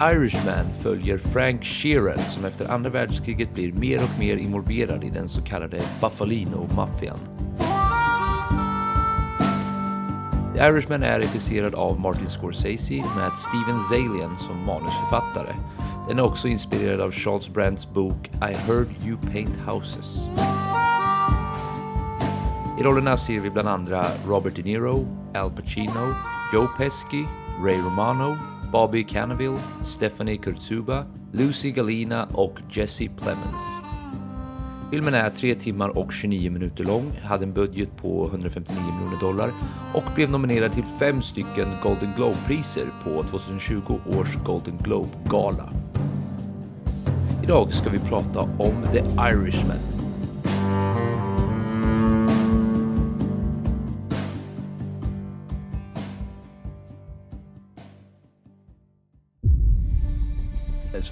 Irishman följer Frank Sheeran som efter andra världskriget blir mer och mer involverad i den så kallade Buffalino-maffian. The Irishman är regisserad av Martin Scorsese med Steven Zalian som manusförfattare. Den är också inspirerad av Charles Brandts bok I heard you paint houses. I rollerna ser vi bland andra Robert De Niro, Al Pacino, Joe Pesci, Ray Romano, Bobby Cannaville, Stephanie Kurtzuba, Lucy Galina och Jesse Plemons. Filmen är 3 timmar och 29 minuter lång, hade en budget på 159 miljoner dollar och blev nominerad till fem stycken Golden Globe-priser på 2020 års Golden Globe-gala. Idag ska vi prata om The Irishman.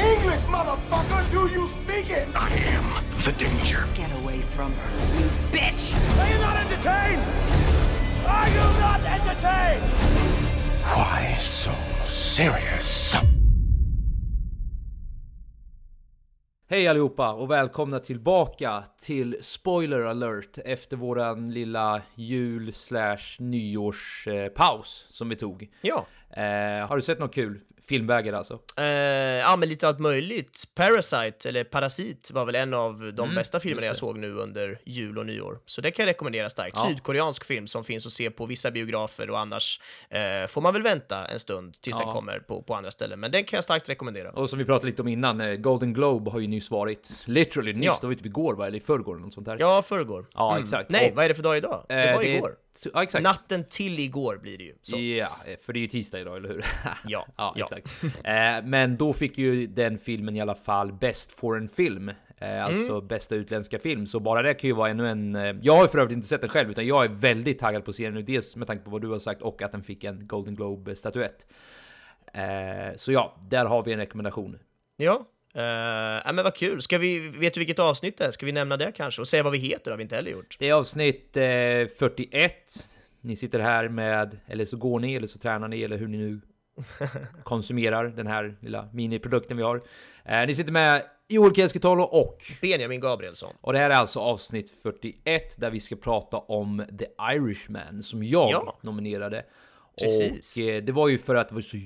English, motherfucker! Do you speak it? I am the danger. Get away from her, you bitch! Are you not entertained? Are you not entertained? Why so serious? Hej allihopa och välkomna tillbaka till Spoiler alert efter våran lilla jul slash nyårspaus som vi tog. Ja, Eh, har du sett något kul? Filmvägar alltså? eh, ja men lite allt möjligt. Parasite, eller Parasit, var väl en av de bästa filmerna jag såg nu under jul och nyår. Så det kan jag rekommendera starkt. Ja. Sydkoreansk film som finns att se på vissa biografer och annars eh, får man väl vänta en stund tills Ja. den kommer på, på andra ställen. Men den kan jag starkt rekommendera. Och som vi pratade lite om innan, eh, Golden Globe har ju nyss varit, literally nyss, Ja. det var ju typ igår va? Eller i förrgår eller något sånt där. Ja, förrgår. Ja, exakt. Nej, Och- vad är det för dag idag? Det Eh, var igår. Ja, exakt. Natten till igår blir det ju. Så. Ja, eh, för det är ju tisdag idag, eller hur? Ja, ja, exakt. Eh, men då fick ju den filmen i alla fall Best Foreign Film, eh, alltså Mm. bästa utländska film. Så bara det kan ju vara ännu en... Jag har ju för övrigt inte sett den själv, utan jag är väldigt taggad på serien nu, dels med tanke på vad du har sagt och att den fick en Golden Globe-statyett. Så ja, där har vi en rekommendation. Ja. Uh, ja, men vad kul. Ska vi, vet du vilket avsnitt det är? Ska vi nämna det kanske? Och säga vad vi heter har vi inte heller gjort. Det är avsnitt eh, 41. Ni sitter här med, eller så går ni, eller så tränar ni, eller hur ni nu konsumerar den här lilla miniprodukten vi har. Eh, ni sitter med Joel Keskitalo och Benjamin Gabrielsson. och det här är alltså avsnitt 41 där vi ska prata om The Irishman som jag Ja. nominerade. Precis. Och eh, det var ju för att det var så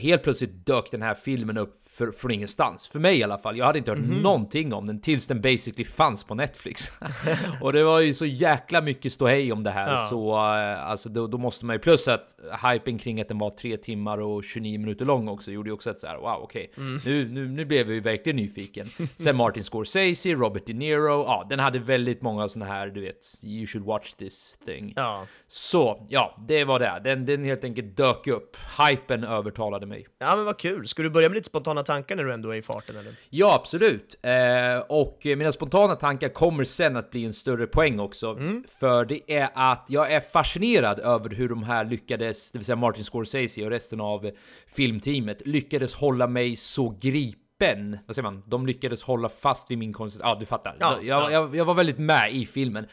helt plötsligt dök den här filmen upp för, från ingenstans. För mig i alla fall. Jag hade inte hört Mhm. någonting om den tills den basically fanns på Netflix. och det var ju så jäkla mycket ståhej om det här. Ja. Så eh, alltså då, då måste man ju plus att hypen kring att den var 3 timmar och 29 minuter lång också gjorde ju också att så här wow okej. Mm. Nu, nu, nu blev jag ju verkligen nyfiken. Sen Martin Scorsese, Robert De Niro. Ja, den hade väldigt många såna här du vet. You should watch this thing. Ja. Så ja, det var det. Den, den helt enkelt dök upp. Hypen övertalade mig. ja, men vad kul. Ska du börja med lite spontana tankar när du ändå är i farten eller? Ja, absolut. Eh, och mina spontana tankar kommer sen att bli en större poäng också. För det är att jag är fascinerad över hur de här lyckades, det vill säga Martin Scorsese och resten av filmteamet, lyckades hålla mig så gripen. Vad säger man? De lyckades hålla fast vid min koncentration. Ja, du fattar. Ja, jag, ja. Jag, jag var väldigt med i filmen.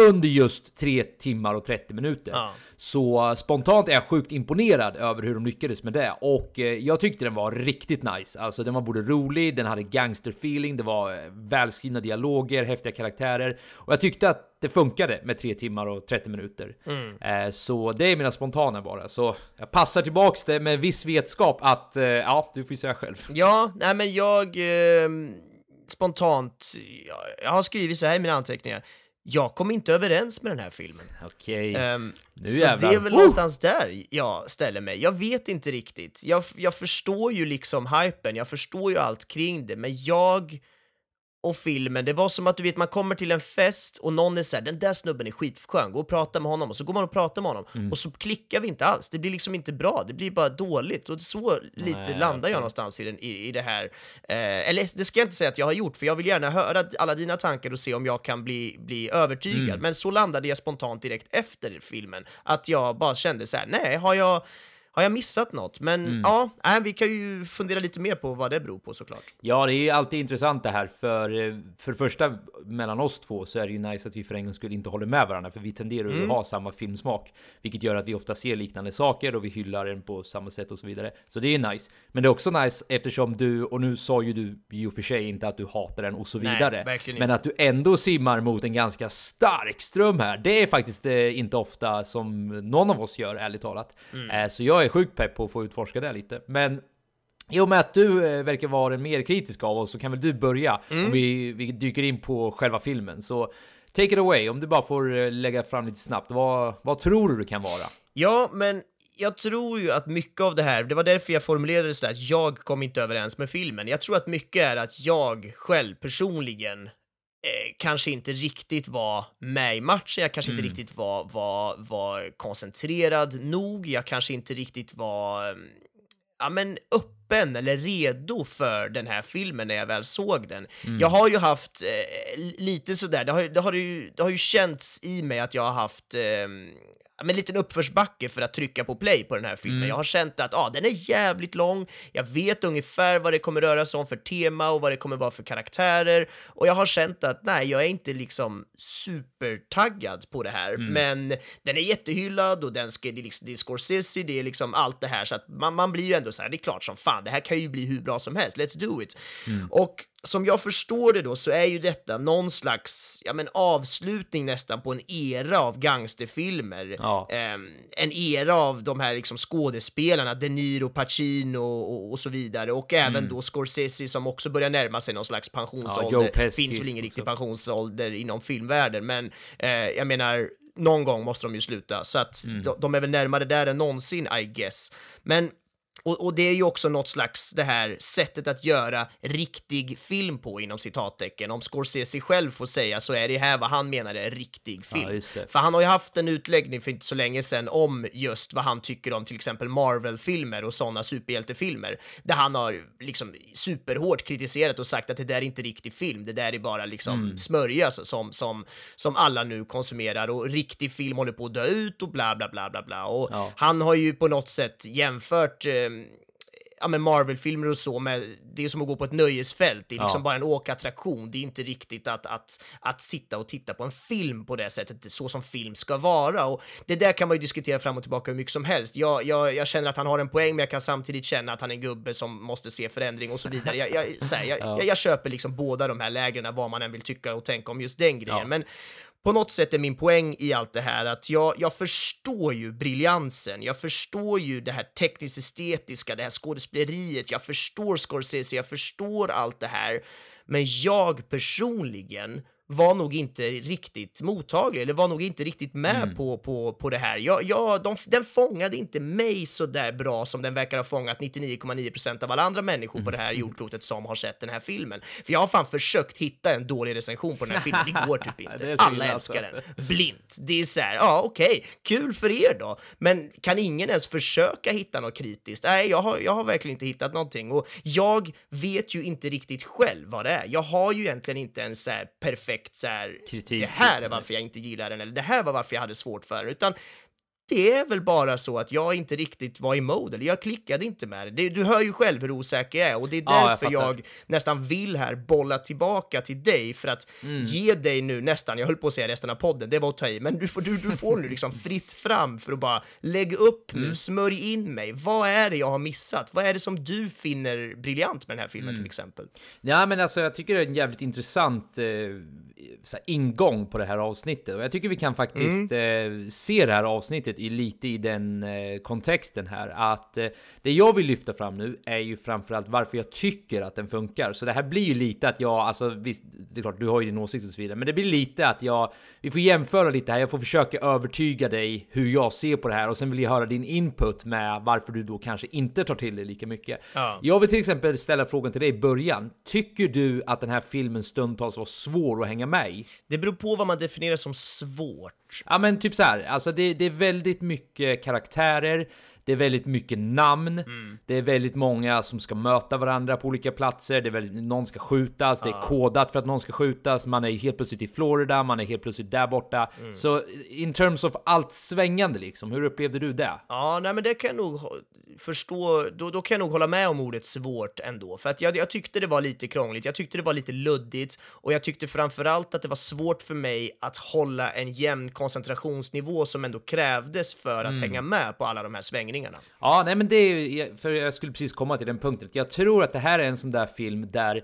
Under just 3 timmar och 30 minuter. Ja. Så eh, spontant är jag sjukt imponerad över hur de lyckades med det. Och eh, jag tyckte den var riktigt nice. Alltså den var både rolig, den hade gangster-feeling, det var eh, välskrivna dialoger, häftiga karaktärer. Och jag tyckte att det funkade med 3 timmar och 30 minuter. Eh, så det är mina spontana bara. Så jag passar tillbaks det med viss vetskap att, ja, du får ju säga själv. Ja, nej men jag... Eh, spontant, jag, jag har skrivit så här i mina anteckningar. Jag kom inte överens med den här filmen. Okej. Nu så jävlar. det är väl Woo! någonstans där jag ställer mig. Jag vet inte riktigt. Jag, jag förstår ju liksom hypen, jag förstår ju allt kring det, men jag och filmen, det var som att du vet, man kommer till en fest och någon är såhär, den där snubben är skitskön, gå och prata med honom, och så går man och pratar med honom, Mm. och så klickar vi inte alls, det blir liksom inte bra, det blir bara dåligt, och så lite Nej, landar jag någonstans i, den, i, i det här. Eh, eller det ska jag inte säga att jag har gjort, för jag vill gärna höra alla dina tankar och se om jag kan bli, bli övertygad, Mm. men så landade jag spontant direkt efter filmen, att jag bara kände så här: nej, har jag har jag missat något? Men Mm. ja, nej, vi kan ju fundera lite mer på vad det beror på såklart. Ja, det är ju alltid intressant det här, för för det första mellan oss två så är det ju nice att vi för en gångs skull inte håller med varandra, för vi tenderar ju att ha samma filmsmak, vilket gör att vi ofta ser liknande saker och vi hyllar den på samma sätt och så vidare. Så det är nice. Men det är också nice eftersom du, och nu sa ju du i och för sig inte att du hatar den och så Nej, vidare, verkligen men att du ändå simmar mot en ganska stark ström här. Det är faktiskt eh, inte ofta som någon av oss gör, ärligt talat. Mm. Eh, så jag är sjukt pepp på att få utforska det lite. Men i och med att du eh, verkar vara den mer kritiska av oss så kan väl du börja Mm. om vi, vi dyker in på själva filmen. Så take it away, om du bara får eh, lägga fram lite snabbt. Vad, vad tror du det kan vara? Ja, men jag tror ju att mycket av det här, det var därför jag formulerade det sådär, att jag kom inte överens med filmen. Jag tror att mycket är att jag själv personligen kanske inte riktigt var med i matchen, jag kanske inte riktigt var, var, var koncentrerad nog, jag kanske inte riktigt var eh, ja, men öppen eller redo för den här filmen när jag väl såg den. Jag har ju haft eh, lite sådär, det har, det, har ju, det har ju känts i mig att jag har haft eh, men en liten uppförsbacke för att trycka på play på den här filmen. Jag har känt att ah, den är jävligt lång, jag vet ungefär vad det kommer röra sig om för tema och vad det kommer vara för karaktärer. Och jag har känt att nej, jag är inte liksom supertaggad på det här, men den är jättehyllad och den ska, det, är liksom, det är Scorsese, det är liksom allt det här. Så att man, man blir ju ändå så här, det är klart som fan, det här kan ju bli hur bra som helst, let's do it. Och som jag förstår det då så är ju detta någon slags ja, men avslutning nästan på en era av gangsterfilmer. Ja. Ehm, en era av de här liksom skådespelarna, De Niro, Pacino och, och så vidare. Och även då Scorsese som också börjar närma sig någon slags pensionsålder. Pesci Finns väl ingen riktig pensionsålder inom filmvärlden, men eh, jag menar, någon gång måste de ju sluta. Så att de, de är väl närmare där än någonsin, I guess. Men och, och det är ju också något slags det här sättet att göra riktig film på inom citattecken. Om Scorsese själv får säga så är det här vad han menar är riktig film. det. För han har ju haft en utläggning för inte så länge sedan om just vad han tycker om till exempel Marvel-filmer och sådana superhjältefilmer. Där han har liksom superhårt kritiserat och sagt att det där är inte riktig film, det där är bara liksom Mm. smörja som, som, som alla nu konsumerar och riktig film håller på att dö ut och bla bla bla bla bla. Och Ja. han har ju på något sätt jämfört eh, ja, men Marvel-filmer och så, med, det är som att gå på ett nöjesfält. Det är liksom Ja. bara en åkattraktion. Det är inte riktigt att, att, att sitta och titta på en film på det sättet, så som film ska vara. Och det där kan man ju diskutera fram och tillbaka hur mycket som helst. Jag, jag, jag känner att han har en poäng, men jag kan samtidigt känna att han är en gubbe som måste se förändring och så vidare. Jag, jag, här, jag, jag, jag köper liksom båda de här lägren, vad man än vill tycka och tänka om just den grejen. Ja. Men på något sätt är min poäng i allt det här att jag, jag förstår ju briljansen, jag förstår ju det här tekniskt estetiska, det här skådespeleriet, jag förstår Scorsese, jag förstår allt det här, men jag personligen var nog inte riktigt mottaglig, eller var nog inte riktigt med på, på, på det här. Jag, jag, de, den fångade inte mig så där bra som den verkar ha fångat 99,9% av alla andra människor på det här jordklotet som har sett den här filmen. För jag har fan försökt hitta en dålig recension på den här filmen, det går typ inte. Alla älskar den. Blint. Det är så här, ja okej, kul för er då. Men kan ingen ens försöka hitta något kritiskt? Nej, jag har, jag har verkligen inte hittat någonting. Och jag vet ju inte riktigt själv vad det är. Jag har ju egentligen inte en så här perfekt så här, Kritik. det här är varför jag inte gillar den, eller det här var varför jag hade svårt för den, utan det är väl bara så att jag inte riktigt var i mode, eller jag klickade inte med det. det. Du hör ju själv hur osäker jag är och det är Ja, jag därför jag, nästan vill här bolla tillbaka till dig för att Mm. ge dig nu nästan, jag höll på att säga resten av podden, det var att ta i, men du får, du, du får nu liksom fritt fram för att bara lägga upp Mm. nu, smörj in mig. Vad är det jag har missat? Vad är det som du finner briljant med den här filmen Mm. till exempel? Ja, men alltså jag tycker det är en jävligt intressant eh, ingång på det här avsnittet. Och jag tycker vi kan faktiskt Mm. eh, se det här avsnittet avsnittet i lite i den eh, kontexten här att eh, det jag vill lyfta fram nu är ju framförallt varför jag tycker att den funkar. Så det här blir ju lite att jag, alltså visst, det är klart du har ju din åsikt och så vidare, men det blir lite att jag, vi får jämföra lite här. Jag får försöka övertyga dig hur jag ser på det här och sen vill jag höra din input med varför du då kanske inte tar till det lika mycket. Ja. Jag vill till exempel ställa frågan till dig i början. Tycker du att den här filmen stundtals var svår att hänga med i? Det beror på vad man definierar som svårt. Ja men typ så här, alltså det, det är väldigt mycket karaktärer, det är väldigt mycket namn, det är väldigt många som ska möta varandra på olika platser, det är väldigt, någon ska skjutas, det är kodat för att någon ska skjutas, man är helt plötsligt i Florida, man är helt plötsligt där borta. Så in terms of allt svängande liksom, hur upplevde du det? Ja, nej men det kan jag nog förstå, då, då kan jag nog hålla med om ordet svårt ändå. För att jag, jag tyckte det var lite krångligt, jag tyckte det var lite luddigt. Och jag tyckte framförallt att det var svårt för mig att hålla en jämn koncentrationsnivå som ändå krävdes för att hänga med på alla de här svängningarna. Ja, nej men det är för jag skulle precis komma till den punkten. Jag tror att det här är en sån där film där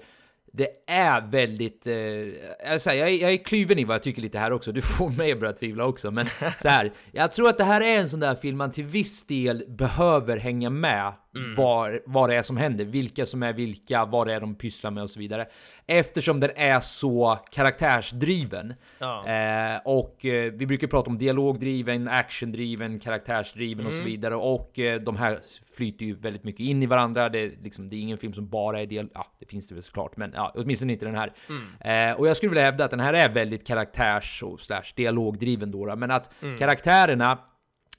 det är väldigt, eh, alltså, jag, jag är kluven i vad jag tycker lite här också, du får mig att börja tvivla också, men så här, jag tror att det här är en sån där film man till viss del behöver hänga med var, vad det är som händer, vilka som är vilka, vad det är de pysslar med och så vidare. Eftersom den är så karaktärsdriven. Ja. Eh, och eh, vi brukar prata om dialogdriven, actiondriven, karaktärsdriven och så vidare. Och eh, de här flyter ju väldigt mycket in i varandra. Det är, liksom, det är ingen film som bara är del... Ja, det finns det väl såklart, men ja, åtminstone inte den här. Eh, och jag skulle vilja hävda att den här är väldigt karaktärs och slash dialogdriven då, då. men att karaktärerna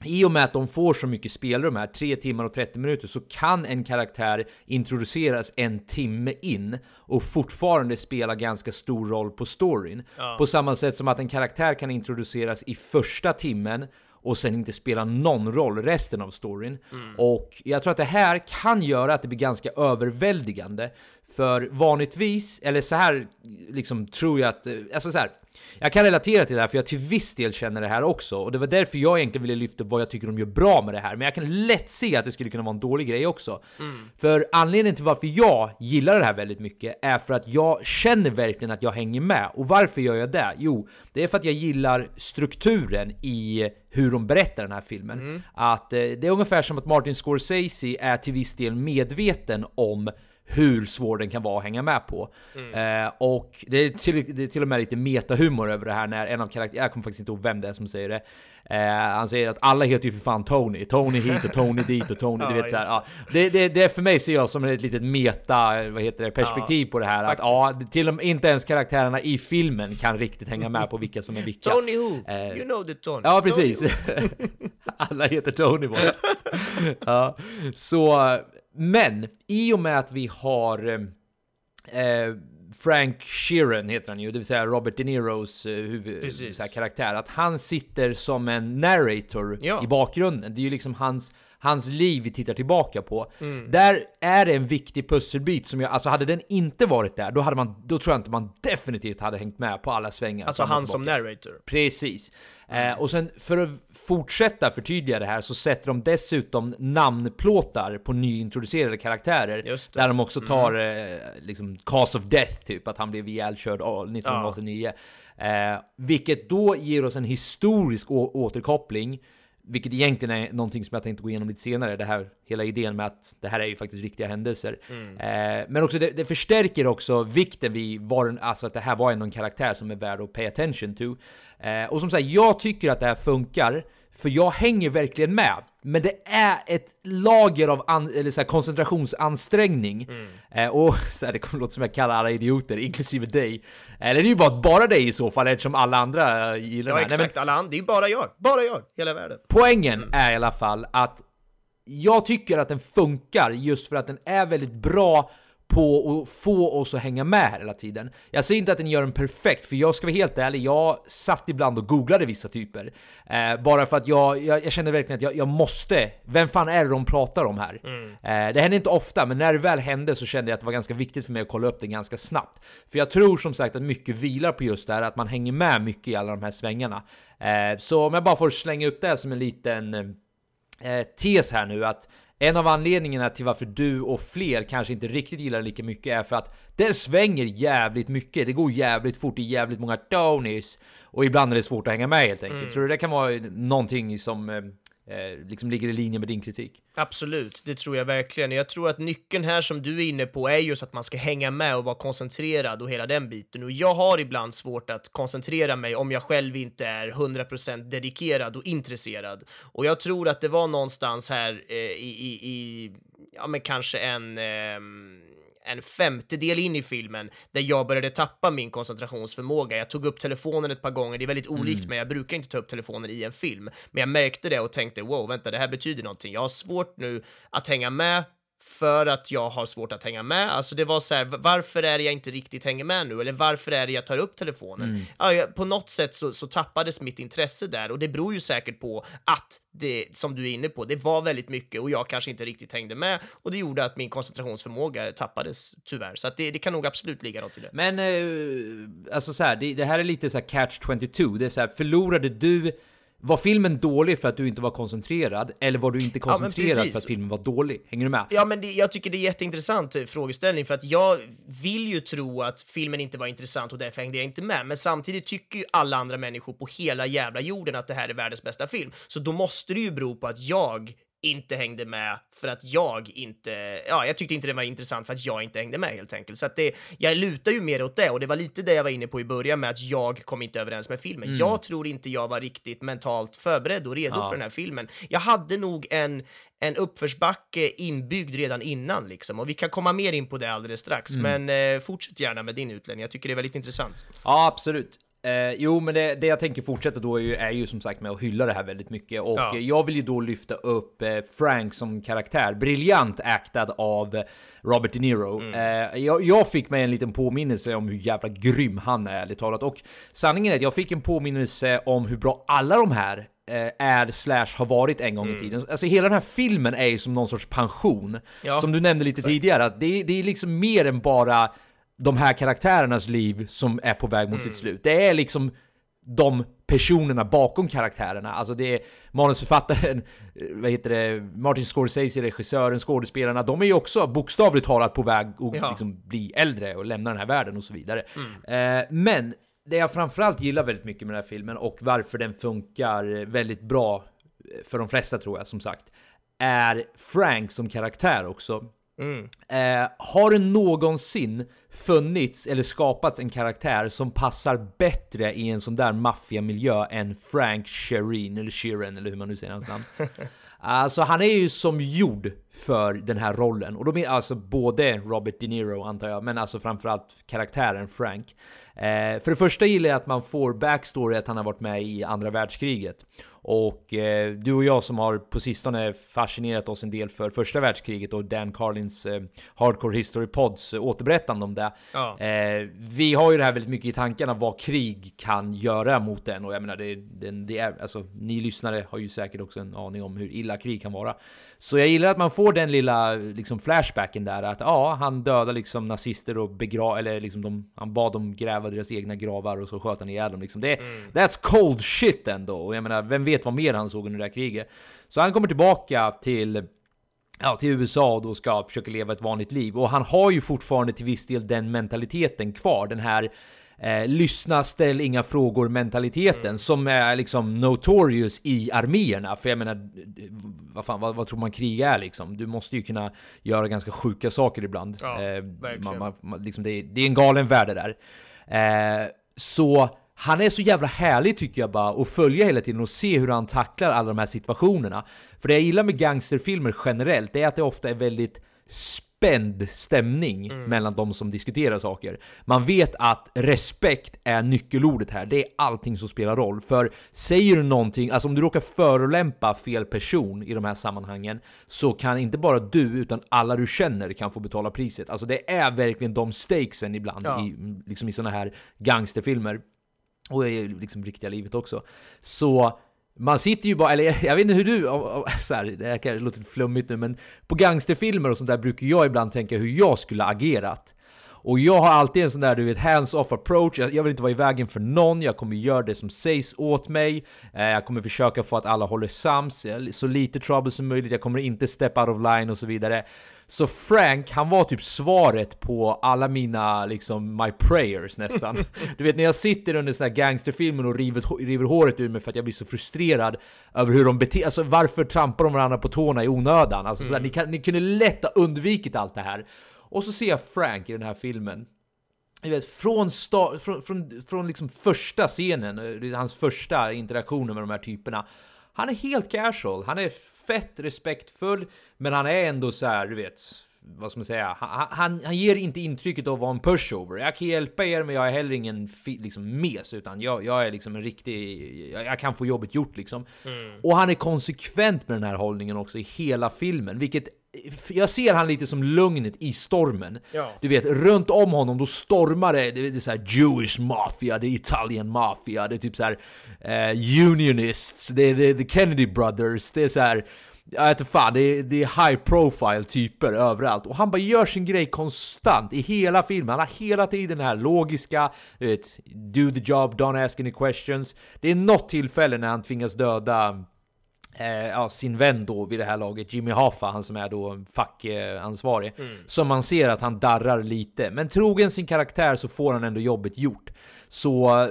i och med att de får så mycket spelrum här, 3 timmar och 30 minuter, så kan en karaktär introduceras en timme in och fortfarande spela ganska stor roll på storyn. På samma sätt som att en karaktär kan introduceras i första timmen och sen inte spela någon roll resten av storyn. Och jag tror att det här kan göra att det blir ganska överväldigande. För vanligtvis, eller så här liksom tror jag att, eh, alltså så här. Jag kan relatera till det här för jag till viss del känner det här också och det var därför jag egentligen ville lyfta vad jag tycker de gör bra med det här. Men jag kan lätt se att det skulle kunna vara en dålig grej också. För anledningen till varför jag gillar det här väldigt mycket är för att jag känner verkligen att jag hänger med. Och varför gör jag det? Jo, det är för att jag gillar strukturen i hur de berättar den här filmen. Att eh, det är ungefär som att Martin Scorsese är till viss del medveten om hur svår den kan vara att hänga med på. Eh, och det är, till, det är till och med lite metahumor över det här när en av karaktärerna, jag kommer faktiskt inte ihåg vem det är som säger det, eh, han säger att alla heter ju för fan Tony. Tony hit och Tony dit och Tony, du Ja, vet så här, just ja. det, det, det för mig ser jag som ett litet meta, vad heter det, perspektiv på det här. Att faktiskt. ja, till och med inte ens karaktärerna i filmen kan riktigt hänga med på vilka som är vilka. Tony who? Eh, you know the Tony. Ja, Tony precis. who? Alla heter Tony bara. ja, så, men i och med att vi har eh, Frank Sheeran heter han ju, det vill säga Robert De Niros eh, huvud, här, karaktär, att han sitter som en narrator Ja. i bakgrunden. Det är ju liksom hans hans liv vi tittar tillbaka på. Mm. Där är det en viktig pusselbit som jag, alltså hade den inte varit där, då hade man, då tror jag inte man definitivt hade hängt med på alla svängar. Alltså han som narrator. Precis. Eh, och sen för att fortsätta förtydliga det här så sätter de dessutom namnplåtar på nyintroducerade karaktärer. Där de också tar eh, liksom cause of death, typ att han blev ihjälkörd oh, 1989. Eh, vilket då ger oss en historisk återkoppling. Vilket egentligen är någonting som jag tänkte gå igenom lite senare. Det här, hela idén med att det här är ju faktiskt riktiga händelser. Eh, men också det, det förstärker också vikten vid var alltså att det här var ändå en karaktär som är värd att pay attention to. Eh, och som sagt, jag tycker att det här funkar. För jag hänger verkligen med. Men det är ett lager av an, eller så här, koncentrationsansträngning. Eh, och så här, det kommer låta som jag kallar alla idioter, inklusive dig. Eller det är ju bara, bara dig i så fall eftersom alla andra eh, gillar Ja, den här. Nej, men- exakt. Alla andra. Det är ju bara jag. Bara jag. Hela världen. Poängen är i alla fall att jag tycker att den funkar just för att den är väldigt bra på att få oss att hänga med hela tiden. Jag säger inte att den gör den perfekt, för jag ska vara helt ärlig, jag satt ibland och googlade vissa typer. Eh, bara för att jag, jag, jag kände verkligen att jag, jag måste, vem fan är det de pratar om här? Eh, det händer inte ofta, men när det väl hände så kände jag att det var ganska viktigt för mig att kolla upp det ganska snabbt. För jag tror som sagt att mycket vilar på just det här, att man hänger med mycket i alla de här svängarna. Eh, så om jag bara får slänga upp det som en liten eh, tes här nu att en av anledningarna till varför du och fler kanske inte riktigt gillar det lika mycket är för att det svänger jävligt mycket. Det går jävligt fort i jävligt många tonys och ibland är det svårt att hänga med helt enkelt. Tror du det kan vara någonting som, eh, Eh, liksom ligger i linje med din kritik. Absolut, det tror jag verkligen. Jag tror att nyckeln här som du är inne på är just att man ska hänga med och vara koncentrerad och hela den biten. Och jag har ibland svårt att koncentrera mig om jag själv inte är 100% dedikerad och intresserad. Och jag tror att det var någonstans här eh, i, i, i, ja men kanske en eh, en femtedel in i filmen där jag började tappa min koncentrationsförmåga. Jag tog upp telefonen ett par gånger, det är väldigt olikt Mm. mig, jag brukar inte ta upp telefonen i en film, men jag märkte det och tänkte wow, vänta, det här betyder någonting. Jag har svårt nu att hänga med för att jag har svårt att hänga med. Alltså det var så här, varför är det jag inte riktigt hänger med nu? Eller varför är det jag tar upp telefonen? Mm. Ja, jag, på något sätt så, så tappades mitt intresse där och det beror ju säkert på att det, som du är inne på, det var väldigt mycket och jag kanske inte riktigt hängde med och det gjorde att min koncentrationsförmåga tappades tyvärr. Så det, det kan nog absolut ligga något i det. Men, eh, alltså så här, det, det här är lite så här catch 22. Det är så här, förlorade du... Var filmen dålig för att du inte var koncentrerad? Eller var du inte koncentrerad precis. för att filmen var dålig? Hänger du med? Ja, men det, jag tycker det är jätteintressant eh, frågeställning för att jag vill ju tro att filmen inte var intressant och därför hängde jag inte med. Men samtidigt tycker ju alla andra människor på hela jävla jorden att det här är världens bästa film. Så då måste det ju bero på att jag inte hängde med för att jag inte, ja, jag tyckte inte det var intressant för att jag inte hängde med helt enkelt. Så att det, jag lutar ju mer åt det och det var lite det jag var inne på i början med att jag kom inte överens med filmen. Jag tror inte jag var riktigt mentalt förberedd och redo Ja. för den här filmen. Jag hade nog en, en uppförsbacke inbyggd redan innan liksom och vi kan komma mer in på det alldeles strax. Men eh, fortsätt gärna med din utläggning. Jag tycker det är väldigt intressant. Ja, absolut. Eh, jo, men det, det jag tänker fortsätta då är ju, är ju som sagt med att hylla det här väldigt mycket. Och Ja. jag vill ju då lyfta upp eh, Frank som karaktär. Briljant actad av Robert De Niro. Mm. Eh, jag, jag fick mig en liten påminnelse om hur jävla grym han är, ärligt talat. Och sanningen är att jag fick en påminnelse om hur bra alla de här eh, är slash har varit en gång i tiden. Alltså hela den här filmen är ju som någon sorts pension. Ja, som du nämnde lite tidigare, att det, det är liksom mer än bara de här karaktärernas liv som är på väg mot sitt slut. Det är liksom de personerna bakom karaktärerna. Alltså det är manusförfattaren, eh, vad heter det, Martin Scorsese, regissören, skådespelarna. De är ju också bokstavligt talat på väg att Ja. liksom bli äldre och lämna den här världen och så vidare. Eh, men det jag framförallt gillar väldigt mycket med den här filmen och varför den funkar väldigt bra eh, för de flesta tror jag som sagt, är Frank som karaktär också. Eh, har någonsin funnits eller skapats en karaktär som passar bättre i en sån där maffiamiljö än Frank Sheeran, eller Sheeran, eller hur man nu säger hans namn? Alltså han är ju som gjord för den här rollen. Och då menar alltså både Robert De Niro antar jag, men alltså framförallt karaktären Frank. Eh, för det första gillar jag att man får backstory att han har varit med i andra världskriget. Och eh, du och jag som har på sistone fascinerat oss en del för första världskriget och Dan Carlins eh, Hardcore History Pods eh, återberättande om det. Ja. Eh, vi har ju det här väldigt mycket i tankarna vad krig kan göra mot en och jag menar det, det, det är alltså ni lyssnare har ju säkert också en aning om hur illa krig kan vara. Så jag gillar att man får den lilla liksom flashbacken där att ja, han dödade liksom nazister och begrav eller liksom de, han bad dem gräva deras egna gravar och så sköt han ihjäl dem liksom. Det, That's cold shit ändå och jag menar vem vet vad mer han såg under det här kriget. Så han kommer tillbaka till ja, till USA och då ska försöka leva ett vanligt liv. Och han har ju fortfarande till viss del den mentaliteten kvar. Den här eh, lyssna, ställ inga frågor mentaliteten som är liksom notorious i arméerna. För jag menar, vad, fan, vad, vad tror man krig är liksom? Du måste ju kunna göra ganska sjuka saker ibland. Ja, eh, man, man, liksom det, är, det är en galen värld det där. Eh, så han är så jävla härlig tycker jag bara att följa hela tiden och se hur han tacklar alla de här situationerna. För det jag gillar med gangsterfilmer generellt, det är att det ofta är väldigt spänd stämning mellan de som diskuterar saker. Man vet att respekt är nyckelordet här. Det är allting som spelar roll. För säger du någonting, alltså om du råkar förolämpa fel person i de här sammanhangen så kan inte bara du utan alla du känner kan få betala priset. Alltså det är verkligen de stakesen ibland Ja. i, liksom i såna här gangsterfilmer. Och i liksom riktiga livet också. Så man sitter ju bara, eller jag vet inte hur du, så här, det här kan låta lite flummigt nu, men på gangsterfilmer och sånt där brukar jag ibland tänka hur jag skulle agerat. Och jag har alltid en sån där du vet hands-off approach, jag, vill inte vara i vägen för någon, jag kommer göra det som sägs åt mig, eh, jag kommer försöka få att alla håller sams, så lite trouble som möjligt, jag kommer inte step out of line och så vidare. Så Frank, han var typ svaret på alla mina liksom my prayers nästan. Du vet när jag sitter under såna här gangsterfilmer och river, river håret ur mig för att jag blir så frustrerad över hur de beter Alltså varför trampar de varandra på tårna i onödan? Alltså sådär, ni, kan, ni kunde lätt ha undvikit allt det här. Och så ser jag Frank i den här filmen. Jag vet, från, sta- från, från, från liksom första scenen, eh, hans första interaktioner med de här typerna. Han är helt casual, han är fett respektfull, men han är ändå så här, du vet, vad ska man säga? Han, han, han ger inte intrycket av att vara en pushover. Jag kan hjälpa er, men jag är heller ingen liksom, mes, utan jag, jag är liksom en riktig... Jag, jag kan få jobbet gjort liksom. Och han är konsekvent med den här hållningen också i hela filmen, vilket jag ser han lite som lugnet i stormen. Ja. Du vet, runt om honom då stormar det, det är så här Jewish mafia, det är Italian mafia, det är typ så här eh, Unionists, det är, det är The Kennedy Brothers, det är så här jag vet fan, det är, det är high profile typer överallt. Och han bara gör sin grej konstant i hela filmen. Han har hela tiden det här logiska, du vet, do the job, don't ask any questions. Det är något tillfälle när han tvingas döda eh, ja, sin vän då vid det här laget, Jimmy Hoffa, han som är då fackansvarig, som man ser att han darrar lite. Men trogen sin karaktär så får han ändå jobbet gjort. Så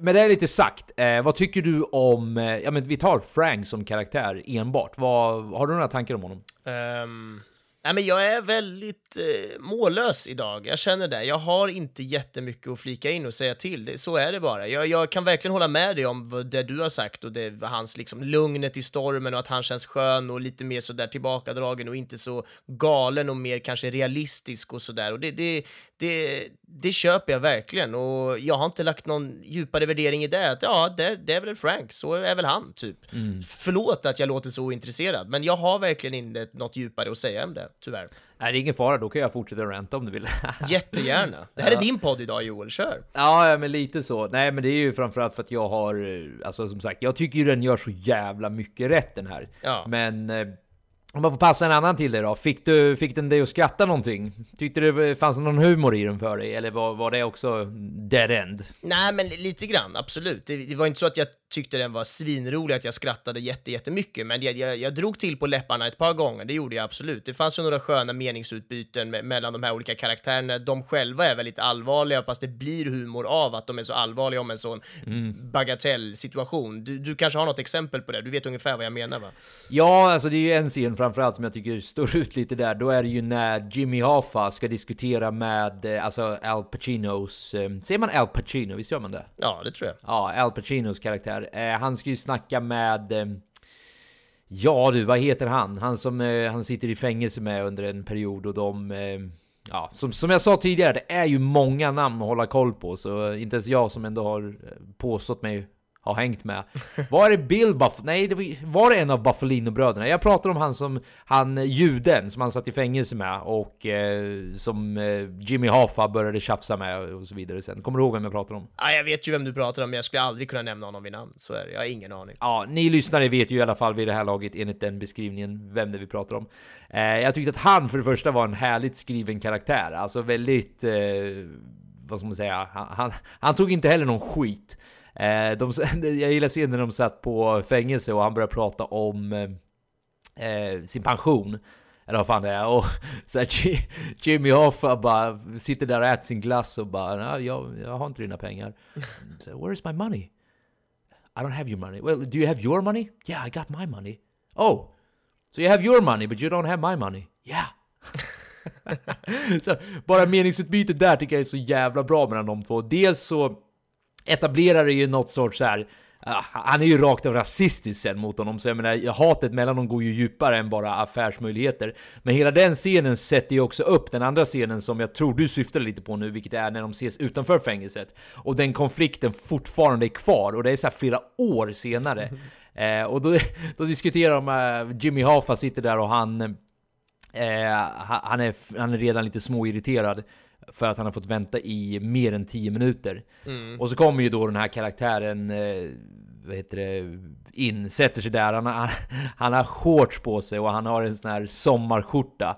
med det lite sagt, eh, vad tycker du om, eh, ja men vi tar Frank som karaktär enbart. Vad, har du några tankar om honom? Ehm, nej, men jag är väldigt eh, mållös idag. Jag känner det. Jag har inte jättemycket att flika in och säga till. Det, så är det bara. Jag, jag kan verkligen hålla med dig om vad det du har sagt och det hans liksom lugnet i stormen och att han känns skön och lite mer så där tillbakadragen och inte så galen och mer kanske realistisk och sådär. Och det, det, det, det köper jag verkligen och jag har inte lagt någon djupare värdering i det. Att, ja, det, det är väl Frank, så är väl han, typ. Förlåt att jag låter så ointresserad, men jag har verkligen inte något djupare att säga om det, tyvärr. Nej, det är ingen fara, då kan jag fortsätta ranta om du vill. Jättegärna. Det här är din podd idag, Joel. Kör! Ja, ja, men lite så. Nej, men det är ju framförallt för att jag har, eh, alltså som sagt, jag tycker ju den gör så jävla mycket rätt den här. Ja. Men eh, om man får passa en annan till dig då. Fick, du, fick den dig att skratta någonting? Tyckte det fanns någon humor i den för dig? Eller var, var det också dead end? Nej, men lite grann, absolut. Det, det var inte så att jag tyckte den var svinrolig, att jag skrattade jätte, jättemycket, men jag, jag, jag drog till på läpparna ett par gånger, det gjorde jag absolut. Det fanns ju några sköna meningsutbyten me mellan de här olika karaktärerna. De själva är väldigt allvarliga, fast det blir humor av att de är så allvarliga om en sån bagatellsituation. Du, du kanske har något exempel på det? Du vet ungefär vad jag menar, va? Ja, alltså det är ju en scen framförallt som jag tycker står ut lite där. Då är det ju när Jimmy Hoffa ska diskutera med, eh, alltså Al Pacinos, eh, säger man Al Pacino? Visst gör man det? Ja, det tror jag. Ja, Al Pacinos karaktär. Eh, han ska ju snacka med... Ja du, vad heter han? Han som han sitter i fängelse med under en period och de... Ja, som, som jag sa tidigare, det är ju många namn att hålla koll på, så inte ens jag som ändå har påstått mig har hängt med. Var det Bill Buff? Nej, det var, var det en av Buffelino-bröderna? Jag pratar om han som, han juden som han satt i fängelse med och eh, som eh, Jimmy Hoffa började tjafsa med och så vidare sen. Kommer du ihåg vem jag pratar om? Ja, jag vet ju vem du pratar om, men jag skulle aldrig kunna nämna honom vid namn. Så är det. Jag har ingen aning. Ja, ni lyssnare vet ju i alla fall vid det här laget enligt den beskrivningen vem det är vi pratar om. Eh, jag tyckte att han för det första var en härligt skriven karaktär, alltså väldigt, eh, vad ska man säga, han, han, han tog inte heller någon skit. Eh, de, jag gillar scenen när de satt på fängelse och han började prata om eh, eh, sin pension. Eller vad fan det är. Och så här, Ji- Jimmy Hoffa bara sitter där och äter sin glass och bara "Nej, jag, jag har inte dina pengar. Så, Where's my money? I don't have your money. Well, do you have your money? Yeah, I got my money. Oh, so you have your money but you don't have my money? Yeah. så bara meningsutbytet där tycker jag är så jävla bra mellan de två. Dels så etablerar det ju något sorts så här. han är ju rakt av rasistisk sen mot honom, så jag menar hatet mellan dem går ju djupare än bara affärsmöjligheter. Men hela den scenen sätter ju också upp den andra scenen som jag tror du syftar lite på nu, vilket är när de ses utanför fängelset. Och den konflikten fortfarande är kvar, och det är så här flera år senare. Eh, och då, då diskuterar de, eh, Jimmy Hoffa sitter där och han, eh, han, han är, han är redan lite småirriterad för att han har fått vänta i mer än 10 minuter. Och så kommer ju då den här karaktären, eh, vad heter det, in, sätter sig där. Han har, han har shorts på sig och han har en sån här sommarskjorta.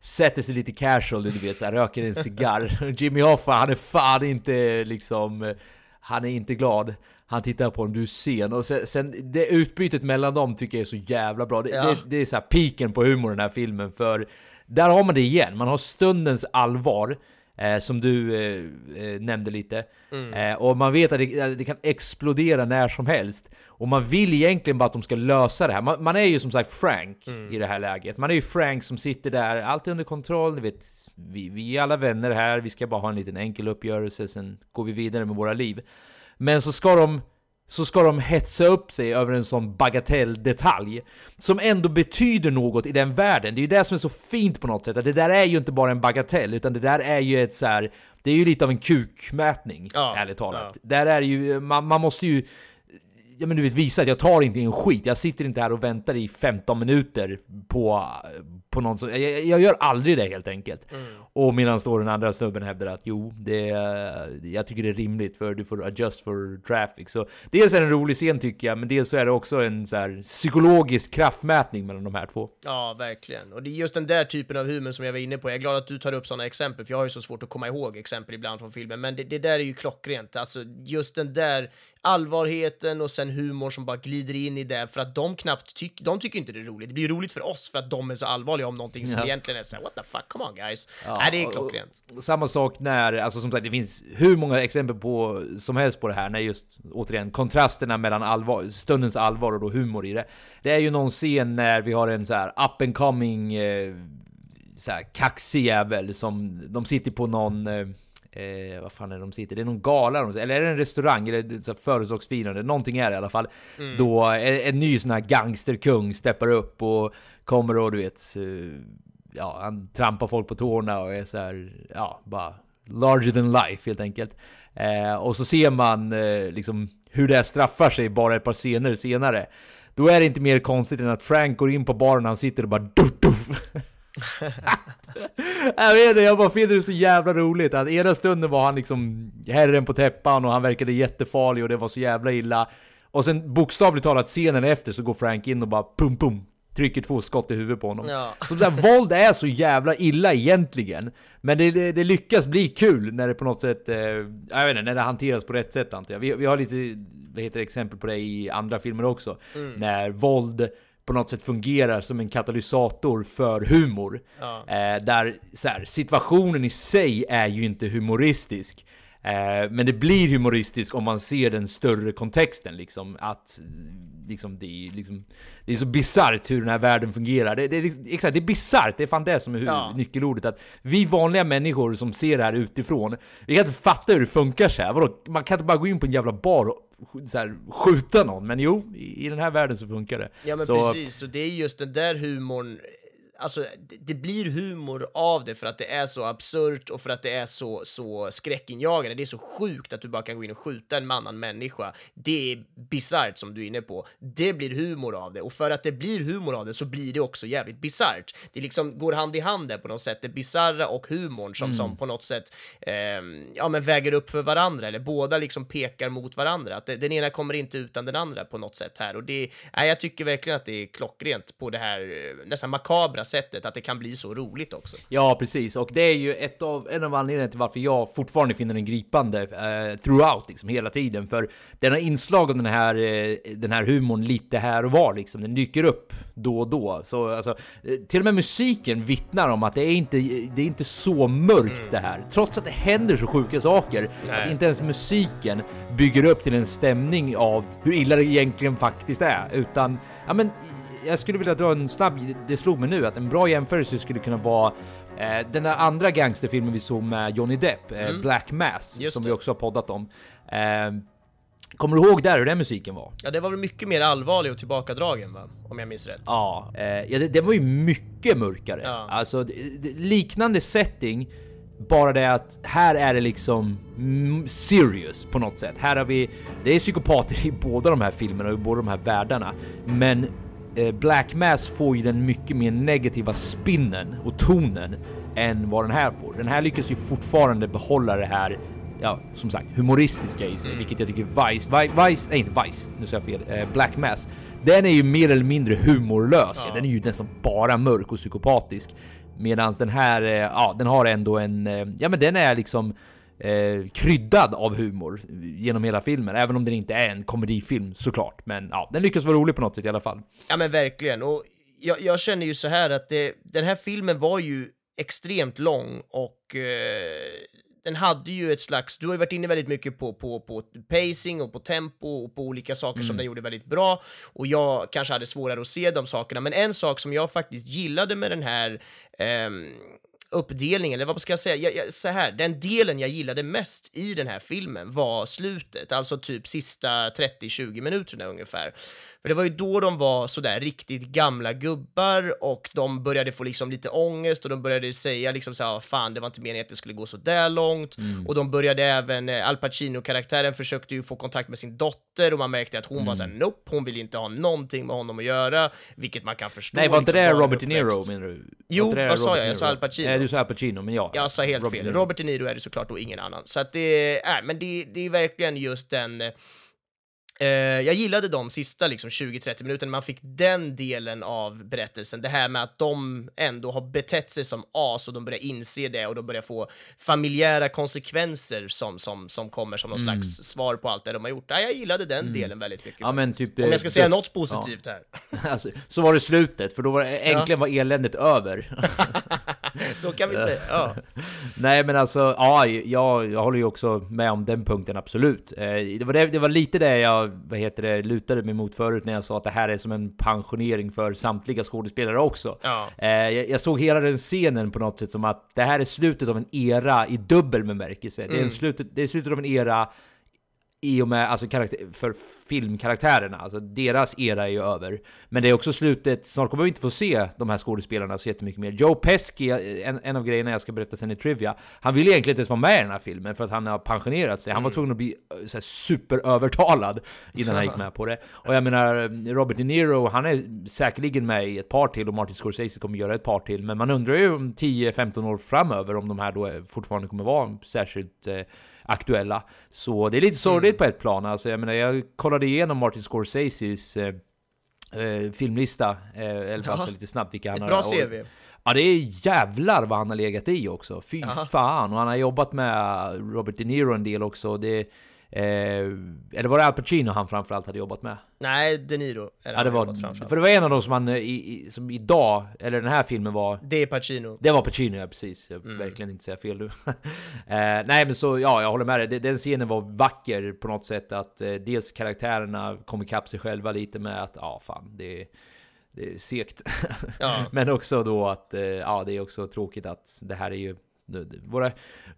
sätter sig lite casual, du vet, så här, röker en cigarr. Jimmy Hoffa, han är fan inte liksom, han är inte glad. Han tittar på dem, du är sen. Och sen, sen det utbytet mellan dem tycker jag är så jävla bra. Det, Ja. det, det är så här piken på humor i den här filmen, för där har man det igen. Man har stundens allvar. Eh, som du eh, eh, nämnde lite. Eh, och man vet att det, det kan explodera när som helst. Och man vill egentligen bara att de ska lösa det här. Man, man är ju som sagt Frank i det här läget. Man är ju Frank som sitter där, allt är under kontroll. Du vet, vi, vi är alla vänner här, vi ska bara ha en liten enkel uppgörelse, sen går vi vidare med våra liv. Men så ska de så ska de hetsa upp sig över en sån bagatelldetalj som ändå betyder något i den världen. Det är ju det som är så fint på något sätt, att det där är ju inte bara en bagatell, utan det där är ju ett så här. Det är ju lite av en kukmätning, Ja, ärligt talat. Där är ju, man, man måste ju ja, men du vet, visa att jag tar inte en skit. Jag sitter inte här och väntar i 15 minuter på, på någon som... Jag, jag gör aldrig det helt enkelt. Och medan då den andra snubben hävdar att jo, det, jag tycker det är rimligt för du får adjust for traffic. Så dels är det en rolig scen tycker jag, men dels så är det också en så här psykologisk kraftmätning mellan de här två. Ja, verkligen. Och det är just den där typen av humor som jag var inne på. Jag är glad att du tar upp sådana exempel, för jag har ju så svårt att komma ihåg exempel ibland från filmen. Men det, det där är ju klockrent. Alltså, just den där allvarheten och sen humor som bara glider in i det, för att de knappt tycker... De tycker inte det är roligt. Det blir roligt för oss för att de är så allvarliga om någonting som Ja. egentligen är såhär, what the fuck, come on guys. Ja, Nej, det är och- klockrent. och Samma sak när, alltså som sagt det finns hur många exempel på som helst på det här, när just återigen kontrasterna mellan allvar, stundens allvar och då humor i det. Det är ju någon scen när vi har en så här up and coming, eh, så här kaxig jävel som, de sitter på någon eh, Eh, vad fan är det de sitter? Det är någon gala, de- eller är det en restaurang? Eller så företagsfirande? Någonting är det i alla fall. Då en, en ny sån här gangsterkung steppar upp och kommer och du vet... eh, ja, han trampar folk på tårna och är så här, ja, bara larger than life helt enkelt. Eh, och så ser man eh, liksom hur det här straffar sig bara ett par scener senare. Då är det inte mer konstigt än att Frank går in på baren och han sitter och bara duff, duff. jag vet inte, jag bara finner det så jävla roligt att ena stunden var han liksom herren på täppan och han verkade jättefarlig och det var så jävla illa. Och sen bokstavligt talat scenen efter så går Frank in och bara pum pum trycker två skott i huvudet på honom. Ja. Så det här, våld är så jävla illa egentligen. Men det, det, det lyckas bli kul när det på något sätt, eh, jag vet inte, när det hanteras på rätt sätt antar jag. Vi, vi har lite, vad heter det, exempel på det i andra filmer också. När våld på något sätt fungerar som en katalysator för humor. Ja. Eh, där så här, situationen i sig är ju inte humoristisk. Eh, men det blir humoristisk om man ser den större kontexten liksom. Att liksom, det, är, liksom, det är så bisarrt hur den här världen fungerar. Det, det, exakt, det är bisarrt, det är fan det som är Ja. nyckelordet. Att vi vanliga människor som ser det här utifrån, vi kan inte fatta hur det funkar så här. Vadå? Man kan inte bara gå in på en jävla bar och så här, skjuta någon. Men jo, i, i den här världen så funkar det. Ja men så, precis, och det är just den där humorn, alltså det, blir humor av det för att det är så absurt och för att det är så, så skräckinjagande. Det är så sjukt att du bara kan gå in och skjuta en annan människa. Det är bisarrt som du är inne på. Det blir humor av det och för att det blir humor av det så blir det också jävligt bisarrt. Det liksom går hand i hand där på något sätt, det bisarra och humorn som, som på något sätt ehm, ja, men väger upp för varandra eller båda liksom pekar mot varandra. Att det, den ena kommer inte utan den andra på något sätt här och det, nej, jag tycker verkligen att det är klockrent på det här eh, nästan makabra sättet att det kan bli så roligt också. Ja, precis. Och det är ju ett av, en av anledningarna till varför jag fortfarande finner den gripande eh, throughout, liksom hela tiden. För den har inslag av den här, eh, den här humorn lite här och var, liksom. Den dyker upp då och då. Så alltså, eh, till och med musiken vittnar om att det är inte, det är inte så mörkt det här. Trots att det händer så sjuka saker. Nej. Att inte ens musiken bygger upp till en stämning av hur illa det egentligen faktiskt är. Utan, ja men jag skulle vilja dra en snabb, det slog mig nu, att en bra jämförelse skulle kunna vara eh, den där andra gangsterfilmen vi såg med Johnny Depp, eh, Black Mass, Mm. Just som det. vi också har poddat om. Eh, kommer du ihåg där hur den musiken var? Ja, det var väl mycket mer allvarlig och tillbakadragen va? Om jag minns rätt. Ja, eh, ja det, det var ju mycket mörkare. Ja. Alltså det, liknande setting, bara det att här är det liksom mm, serious på något sätt. Här har vi, det är psykopater i båda de här filmerna och i båda de här världarna, men Black Mass får ju den mycket mer negativa spinnen och tonen än vad den här får. Den här lyckas ju fortfarande behålla det här ja, som sagt, humoristiska i sig, vilket jag tycker Vice, Vi- Vice, nej inte Vice, nu säger jag fel, eh, Black Mass, den är ju mer eller mindre humorlös. Ja. Den är ju nästan bara mörk och psykopatisk. Medan den här, eh, ja, den har ändå en, eh, ja men den är liksom eh, kryddad av humor genom hela filmen, även om den inte är en komedifilm såklart. Men ja, den lyckas vara rolig på något sätt i alla fall. Ja men verkligen, och jag, jag känner ju så här att det, den här filmen var ju extremt lång och eh, den hade ju ett slags, du har ju varit inne väldigt mycket på, på, på pacing och på tempo och på olika saker som den gjorde väldigt bra och jag kanske hade svårare att se de sakerna, men en sak som jag faktiskt gillade med den här ehm, uppdelningen, eller vad ska jag säga, jag, jag, så här, den delen jag gillade mest i den här filmen var slutet, alltså typ sista 30-20 minuterna ungefär. För det var ju då de var sådär riktigt gamla gubbar och de började få liksom lite ångest och de började säga liksom såhär, "Ah, fan det var inte meningen att det skulle gå så där långt. Och de började även, eh, Al Pacino-karaktären försökte ju få kontakt med sin dotter och man märkte att hon var såhär, nope, hon vill inte ha någonting med honom att göra, vilket man kan förstå. Nej, var inte liksom, det Robert De Niro menar du? Jo, vad sa jag? Jag sa? Al Pacino. Nej, du sa Al Pacino, men ja. Jag sa helt Robert fel. Robert De Niro är det såklart och ingen annan. Så att det är, men det, det är verkligen just den... Eh, jag gillade de sista liksom 20-30 minuterna, man fick den delen av berättelsen, det här med att de ändå har betett sig som as och de börjar inse det och de börjar få familjära konsekvenser som, som, som kommer som någon slags svar på allt det de har gjort. Ja, jag gillade den delen väldigt mycket. Mm. Ja, men typ, Om jag ska eh, säga dö- något positivt här. Alltså, så var det slutet, för då var det, äntligen var eländet över. Så kan vi säga. Ja. Nej men alltså, ja, jag, jag håller ju också med om den punkten, absolut. Eh, det, var det, det var lite det jag, vad heter det, lutade mig mot förut när jag sa att det här är som en pensionering för samtliga skådespelare också. Ja. Eh, jag, jag såg hela den scenen på något sätt som att det här är slutet av en era i dubbel bemärkelse. Det, är slutet, det är slutet av en era i och med alltså för filmkaraktärerna, alltså deras era är ju över. Men det är också slutet, snart kommer vi inte få se de här skådespelarna så jättemycket mer. Joe Pesci, en, en av grejerna jag ska berätta sen i Trivia, han vill egentligen inte ens vara med i den här filmen för att han har pensionerat sig. Han var tvungen att bli eh, så här, superövertalad innan han gick med på det. Och jag menar, Robert De Niro, han är säkerligen med i ett par till och Martin Scorsese kommer göra ett par till. Men man undrar ju om 10-15 år framöver om de här då fortfarande kommer vara särskilt eh, aktuella. Så det är lite sorgligt på ett plan. Alltså, jag menar, jag kollade igenom Martin Scorseses eh, eh, filmlista, eh, eller Ja. alltså lite snabbt vilka han har... bra och- CV. Ja det är jävlar vad han har legat i också. Fy Jaha. fan! Och han har jobbat med Robert De Niro en del också. Det, eh, eller var det Al Pacino han framförallt hade jobbat med? Nej, De Niro är Ja, det var, för det var en av dem som han, eh, i, i, som idag, eller den här filmen var Det är Pacino. det var Pacino, ja precis. Jag Mm. verkligen inte säga fel nu. eh, nej men så, ja, jag håller med dig. Den scenen var vacker på något sätt. Att eh, dels karaktärerna kom ikapp sig själva lite med att, ja fan, det är, det är segt. Ja. men också då att, eh, ja det är också tråkigt att det här är ju våra,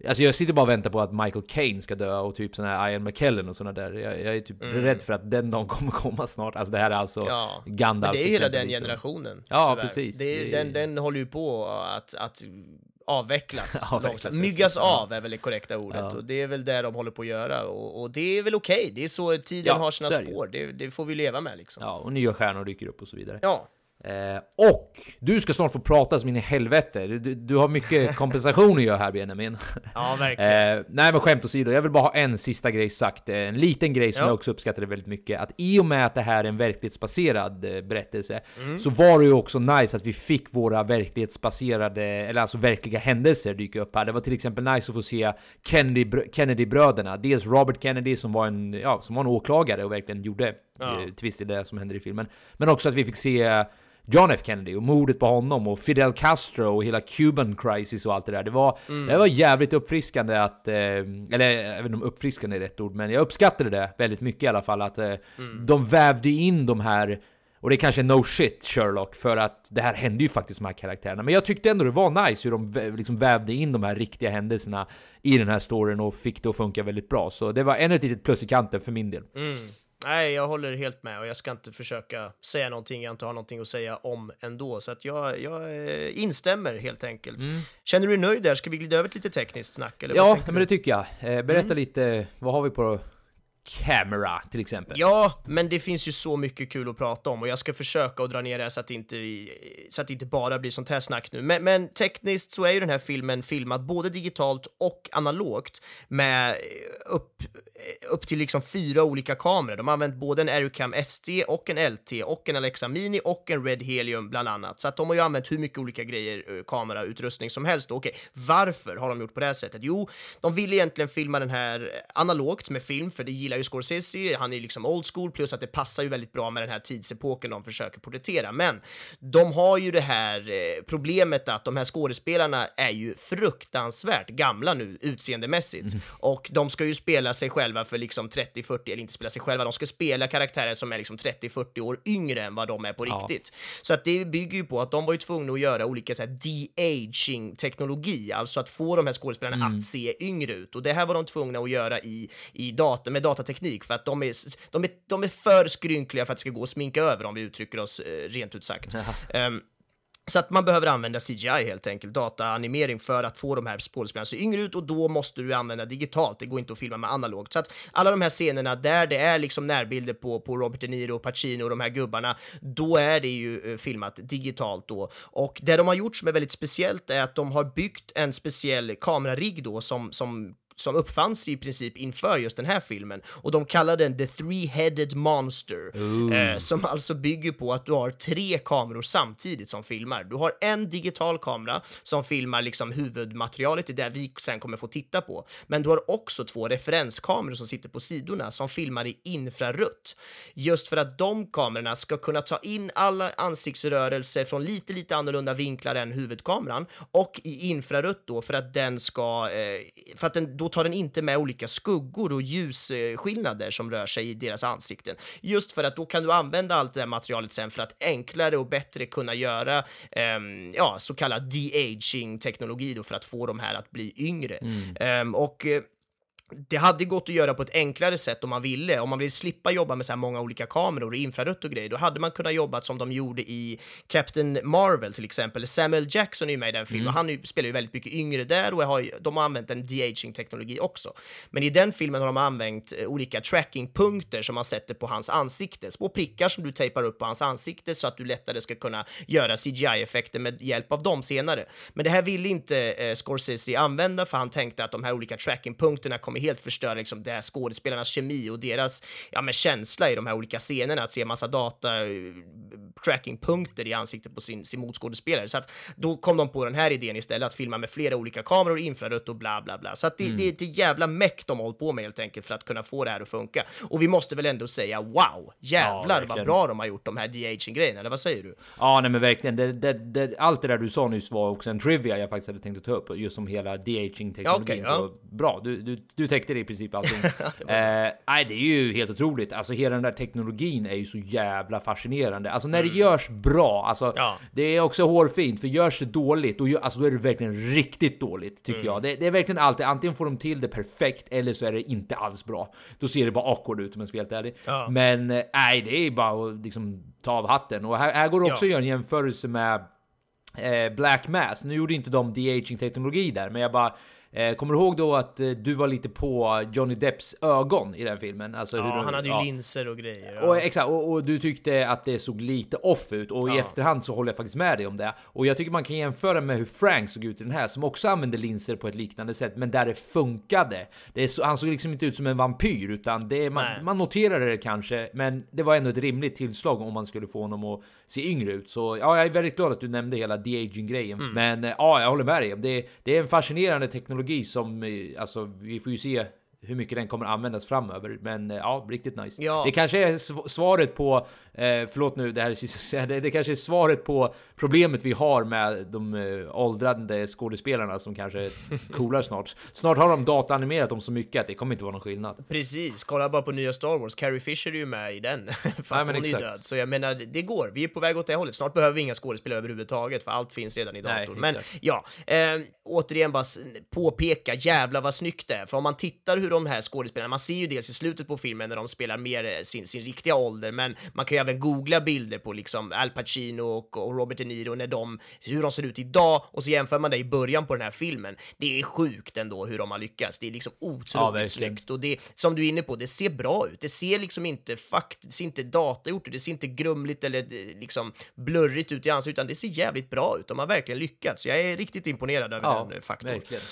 alltså jag sitter bara och väntar på att Michael Caine ska dö och typ sån här Ian McKellen och såna där. Jag, jag är typ rädd för att den dagen kommer komma snart. Alltså det här är alltså Mm. Ja. Gandalf. Men det är hela den generationen. Ja, tyvärr. precis. Det är, Det är- den, den håller ju på att, att avvecklas Avvecklas. Myggas av är väl det korrekta ordet. Ja. Och det är väl det de håller på att göra. Och, och det är väl okej. Det är så tiden Ja, har sina spår. Det, det får vi leva med liksom. Ja, och nya stjärnor dyker upp och så vidare. Ja. Eh, och du ska snart få prata som in i helvete. Du, du, du har mycket kompensation att göra här Benjamin. Ja, verkligen. Eh, nej men skämt åsido, jag vill bara ha en sista grej sagt. Eh, En liten grej som Ja. jag också uppskattade väldigt mycket. Att i och med att det här är en verklighetsbaserad eh, berättelse Mm. så var det ju också nice att vi fick våra verklighetsbaserade, eller alltså verkliga händelser dyka upp här. Det var till exempel nice att få se Kennedy, Kennedy-bröderna. Dels Robert Kennedy som var en, ja, som var en åklagare och verkligen gjorde Ja. eh, twist i det som händer i filmen. Men också att vi fick se John F Kennedy och mordet på honom och Fidel Castro och hela Cuban crisis och allt det där. Det var, det var jävligt uppfriskande att, eh, eller jag vet inte om uppfriskande är rätt ord, men jag uppskattade det väldigt mycket i alla fall. Att eh, de vävde in de här och det är kanske no shit Sherlock, för att det här hände ju faktiskt de här karaktärerna. Men jag tyckte ändå det var nice hur de liksom vävde in de här riktiga händelserna i den här storyn och fick det att funka väldigt bra. Så det var ännu ett litet plus i kanten för min del. Mm. Nej, jag håller helt med och jag ska inte försöka säga någonting jag inte har någonting att säga om ändå. Så att jag, jag eh, instämmer helt enkelt. Känner du dig nöjd där? Ska vi glida över till lite tekniskt snack? Eller Ja, men det tycker jag. Eh, berätta lite, vad har vi på camera till exempel. Ja, men det finns ju så mycket kul att prata om och jag ska försöka att dra ner det här så att det inte, så att det inte bara blir sånt här snack nu. Men, men tekniskt så är ju den här filmen filmad både digitalt och analogt med upp, upp till liksom fyra olika kameror. De har använt både en Aerocam SD och en LT och en Alexa Mini och en Red Helium bland annat. Så att de har ju använt hur mycket olika grejer, eh, kamerautrustning som helst. Okej, varför har de gjort på det här sättet? Jo, de vill egentligen filma den här analogt med film, för det gillar ju Scorsese. Han är ju liksom old school, plus att det passar ju väldigt bra med den här tidsepoken de försöker porträttera. Men de har ju det här eh, problemet att de här skådespelarna är ju fruktansvärt gamla nu utseendemässigt och de ska ju spela sig själva för liksom 30-40, eller inte spela sig själva, de ska spela karaktärer som är liksom 30-40 år yngre än vad de är på Ja. riktigt. Så att det bygger ju på att de var ju tvungna att göra olika så här de-aging teknologi, alltså att få de här skådespelarna att se yngre ut. Och det här var de tvungna att göra i, i data, med datateknik för att de är, de, är, de är för skrynkliga för att det ska gå att sminka över om vi uttrycker oss eh, rent ut sagt. Ehm, så att man behöver använda CGI helt enkelt, dataanimering för att få de här skådespelarna se yngre ut och då måste du använda digitalt. Det går inte att filma med analogt. Så att alla de här scenerna där det är liksom närbilder på, på Robert De Niro, Pacino och de här gubbarna, då är det ju eh, filmat digitalt då. Och det de har gjort som är väldigt speciellt är att de har byggt en speciell kamerarigg då som, som som uppfanns i princip inför just den här filmen och de kallar den The Three-Headed Monster eh, som alltså bygger på att du har tre kameror samtidigt som filmar. Du har en digital kamera som filmar liksom huvudmaterialet, det är där vi sen kommer få titta på. Men du har också två referenskameror som sitter på sidorna som filmar i infrarött. Just för att de kamerorna ska kunna ta in alla ansiktsrörelser från lite, lite annorlunda vinklar än huvudkameran och i infrarött då för att den ska, eh, för att den, då tar den inte med olika skuggor och ljusskillnader som rör sig i deras ansikten. Just för att då kan du använda allt det där materialet sen för att enklare och bättre kunna göra ehm, ja, så kallad de-aging teknologi då för att få de här att bli yngre. Ehm, och eh, det hade gått att göra på ett enklare sätt om man ville. Om man vill slippa jobba med så här många olika kameror och infrarött och grejer, då hade man kunnat jobba som de gjorde i Captain Marvel till exempel. Samuel Jackson är ju med i den filmen och han spelar ju väldigt mycket yngre där och har, de har använt en de-aging-teknologi också. Men i den filmen har de använt eh, olika trackingpunkter som man sätter på hans ansikte, små prickar som du tejpar upp på hans ansikte så att du lättare ska kunna göra CGI-effekter med hjälp av dem senare. Men det här ville inte eh, Scorsese använda för han tänkte att de här olika trackingpunkterna kommer helt förstöra liksom, det här skådespelarnas kemi och deras ja, men känsla i de här olika scenerna, att se massa data, eh, trackingpunkter i ansiktet på sin, sin motskådespelare. Så att då kom de på den här idén istället, att filma med flera olika kameror, infrarött och bla bla bla. Så att det, det är ett jävla meck de hållit på med helt enkelt för att kunna få det här att funka. Och vi måste väl ändå säga wow, jävlar vad verkligen. bra de har gjort de här de-aging-grejerna, eller vad säger du? Ja, nej men verkligen. Det, det, det, allt det där du sa nyss var också en trivia jag faktiskt hade tänkt att ta upp. Just om hela de-aging-teknologin. Ja, okej, ja. Så bra, du, du, du täckte det i princip allting. eh, nej, det är ju helt otroligt. Alltså hela den där teknologin är ju så jävla fascinerande. Alltså när det görs bra, alltså Mm. Ja. det är också hårfint. För görs det dåligt, då, alltså, då är det verkligen riktigt dåligt tycker Mm. jag. Det, det är verkligen alltid, antingen får de till det perfekt eller så är det inte alls bra. Då ser det bara awkward ut om jag ska vara helt ärlig. Ja. Men eh, nej, det är bara att liksom ta av hatten. Och här, här går det också Ja. att göra en jämförelse med eh, Black Mass. Nu gjorde inte de de-aging teknologi där, men jag bara eh, kommer du ihåg då att eh, du var lite på Johnny Depps ögon i den filmen? Alltså Ja, han hade ju ja. linser och grejer. Och, Ja. exakt, och, och du tyckte att det såg lite off ut och i Ja. efterhand så håller jag faktiskt med dig om det. Och jag tycker man kan jämföra med hur Frank såg ut i den här som också använde linser på ett liknande sätt, men där det funkade. Det så, han såg liksom inte ut som en vampyr utan det, man, man noterade det kanske, men det var ändå ett rimligt tillslag om man skulle få honom att se yngre ut. Så ja, jag är väldigt glad att du nämnde hela de-aging grejen. Mm. Men eh, ja, jag håller med dig. Det, det är en fascinerande teknologi som, eh, alltså vi får ju se hur mycket den kommer användas framöver. Men eh, ja, riktigt nice. Ja. Det kanske är sv- svaret på, eh, förlåt nu, det här är sista det, det kanske är svaret på problemet vi har med de eh, åldrande skådespelarna som kanske coolar snart. Snart har de dataanimerat dem så mycket att det kommer inte vara någon skillnad. Precis, kolla bara på nya Star Wars. Carrie Fisher är ju med i den, fast men hon är exakt. död. Så jag menar, det går. Vi är på väg åt det hållet. Snart behöver vi inga skådespelare överhuvudtaget, för allt finns redan i Nej, datorn. Men exakt. ja, eh, återigen bara påpeka, jävla vad snyggt det är. För om man tittar hur de här skådespelarna, man ser ju dels i slutet på filmen när de spelar mer eh, sin, sin riktiga ålder, men man kan ju även googla bilder på liksom Al Pacino och, och Robert De Niro när de, hur de ser ut idag och så jämför man det i början på den här filmen. Det är sjukt ändå hur de har lyckats. Det är liksom otroligt Ja, verkligen. snyggt och det, som du är inne på, det ser bra ut. Det ser liksom inte fakt, det ser inte datagjort ut, det ser inte grumligt eller eh, liksom blurrigt ut i ansiktet, utan det ser jävligt bra ut. De har verkligen lyckats. Jag är riktigt imponerad över Ja, den eh, faktorn. verkligen.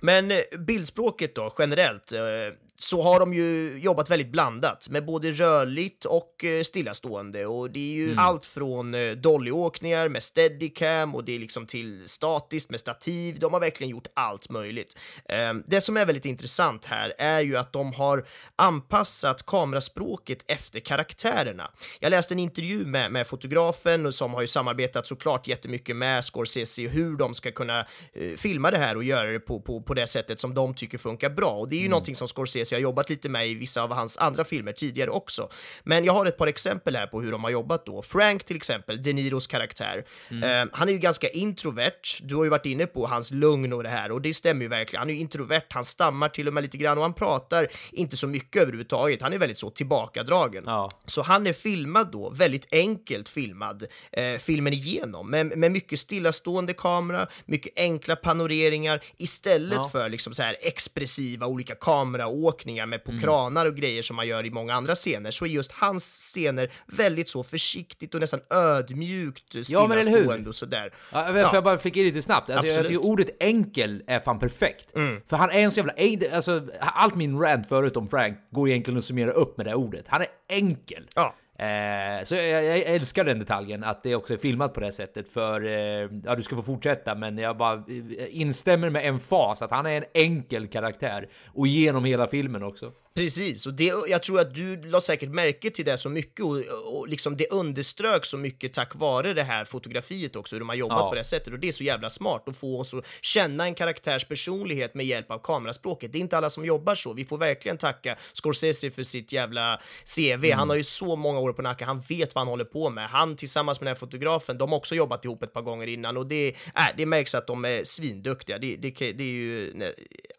Men bildspråket då, generellt, eh, så har de ju jobbat väldigt blandat med både rörligt och eh, stillastående och det är ju Mm. allt från eh, dollyåkningar med steadicam och det är liksom till statiskt med stativ. De har verkligen gjort allt möjligt. Eh, Det som är väldigt intressant här är ju att de har anpassat kameraspråket efter karaktärerna. Jag läste en intervju med, med fotografen som har ju samarbetat såklart jättemycket med Scorsese och hur de ska kunna eh, filma det här och göra det på, på, på det sättet som de tycker funkar bra. Och det är ju någonting som Scorsese har jobbat lite med i vissa av hans andra filmer tidigare också. Men jag har ett par exempel här på hur de har jobbat då. Frank till exempel, De Niros karaktär, eh, han är ju ganska introvert. Du har ju varit inne på hans lugn och det här och det stämmer ju verkligen. Han är ju introvert, han stammar till och med lite grann och han pratar inte så mycket överhuvudtaget. Han är väldigt så tillbakadragen. Ja. Så han är filmad då, väldigt enkelt filmad, eh, filmen igenom, med, med mycket stillastående kamera, mycket enkla panoreringar istället Ja. för liksom så här expressiva olika kameraåkningar med på Mm. kranar och grejer som man gör i många andra scener, så är just hans scener väldigt så försiktigt och nästan ödmjukt Ja, stillastående och sådär. Ja, får Ja. jag bara flika in lite snabbt? Alltså, jag Absolut. tycker ordet enkel är fan perfekt. För han är en så jävla... Alltså, allt min rant förut om Frank går egentligen att summera upp med det ordet. Han är enkel. Ja. Eh, så jag, jag älskar den detaljen, att det också är filmat på det här sättet. För, eh, ja du ska få fortsätta, men jag bara eh, instämmer med en fas att han är en enkel karaktär. Och genom hela filmen också. Precis, och det, jag tror att du la säkert märke till det så mycket och, och liksom det underströk så mycket tack vare det här fotografiet också, hur de har jobbat Ja. på det sättet. Och det är så jävla smart att få oss att känna en karaktärs personlighet med hjälp av kameraspråket. Det är inte alla som jobbar så. Vi får verkligen tacka Scorsese för sitt jävla CV. Han har ju så många år på nacken, han vet vad han håller på med. Han tillsammans med den här fotografen, de har också jobbat ihop ett par gånger innan och det, äh, det märks att de är svinduktiga. Det, det, det är ju nej,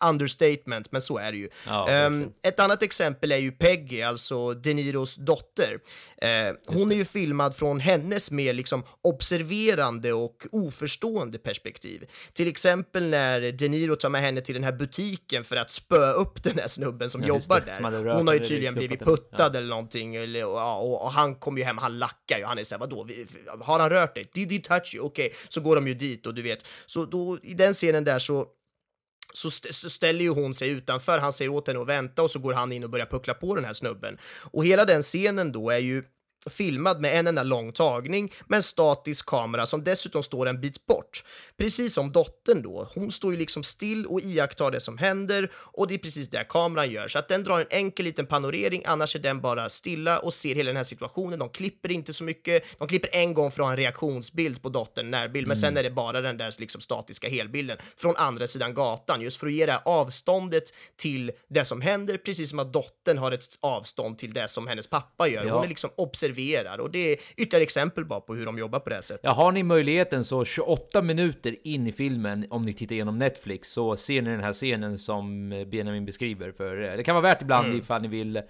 understatement, men så är det ju. Ja, Ehm, ett annat exempel är ju Peggy, alltså De Niros dotter. Eh, hon är ju filmad från hennes mer liksom observerande och oförstående perspektiv. Till exempel när De Niro tar med henne till den här butiken för att spöa upp den här snubben som Ja, jobbar det, som där. rört Hon har ju tydligen blivit puttad eller någonting eller, och, ja, och, och han kommer ju hem, han lackar ju, han är såhär vadå, Vi- har han rört dig? Did he touch you? Okej, så går de ju dit och du vet, så då i den scenen där så så, st så ställer ju hon sig utanför, han säger åt henne att vänta och så går han in och börjar puckla på den här snubben. Och hela den scenen då är ju filmad med en enda lång tagning med en statisk kamera som dessutom står en bit bort. Precis som dottern då, hon står ju liksom still och iakttar det som händer och det är precis det kameran gör. Så att den drar en enkel liten panorering, annars är den bara stilla och ser hela den här situationen. De klipper inte så mycket, de klipper en gång för att ha en reaktionsbild på dottern, närbild, men sen är det bara den där liksom statiska helbilden från andra sidan gatan, just för att ge det här avståndet till det som händer, precis som att dottern har ett avstånd till det som hennes pappa gör. Hon Ja. är liksom observerar och det är ytterligare exempel bara på hur de jobbar på det här sättet. Ja, har ni möjligheten så 28 minuter in i filmen, om ni tittar igenom Netflix, så ser ni den här scenen som Benjamin beskriver. För det kan vara värt ibland Mm. ifall ni vill,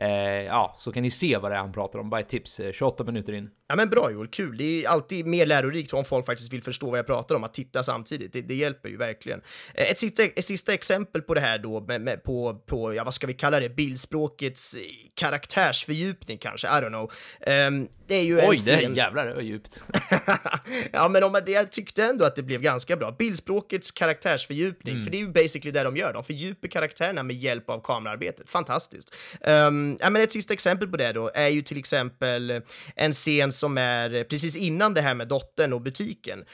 eh, ja, så kan ni se vad det är han pratar om. Bara ett tips, eh, 28 minuter in. Ja men bra Joel, kul. Det är alltid mer lärorikt om folk faktiskt vill förstå vad jag pratar om, att titta samtidigt. Det, det hjälper ju verkligen. Eh, Ett sista, ett sista exempel på det här då, med, med, på, på, ja vad ska vi kalla det, bildspråkets eh, karaktärsfördjupning kanske, I don't know. Ehm, det är ju en Oj, det scen... jävlar, det var djupt. ja, men om man, det, jag tyckte ändå att det blev ganska bra. Bildspråkets karaktärsfördjupning, Mm. för det är ju basically det de gör. De fördjupar karaktärerna med hjälp av kamerarbetet. Fantastiskt. Um, ja, men ett sista exempel på det då är ju till exempel en scen som är precis innan det här med dottern och butiken.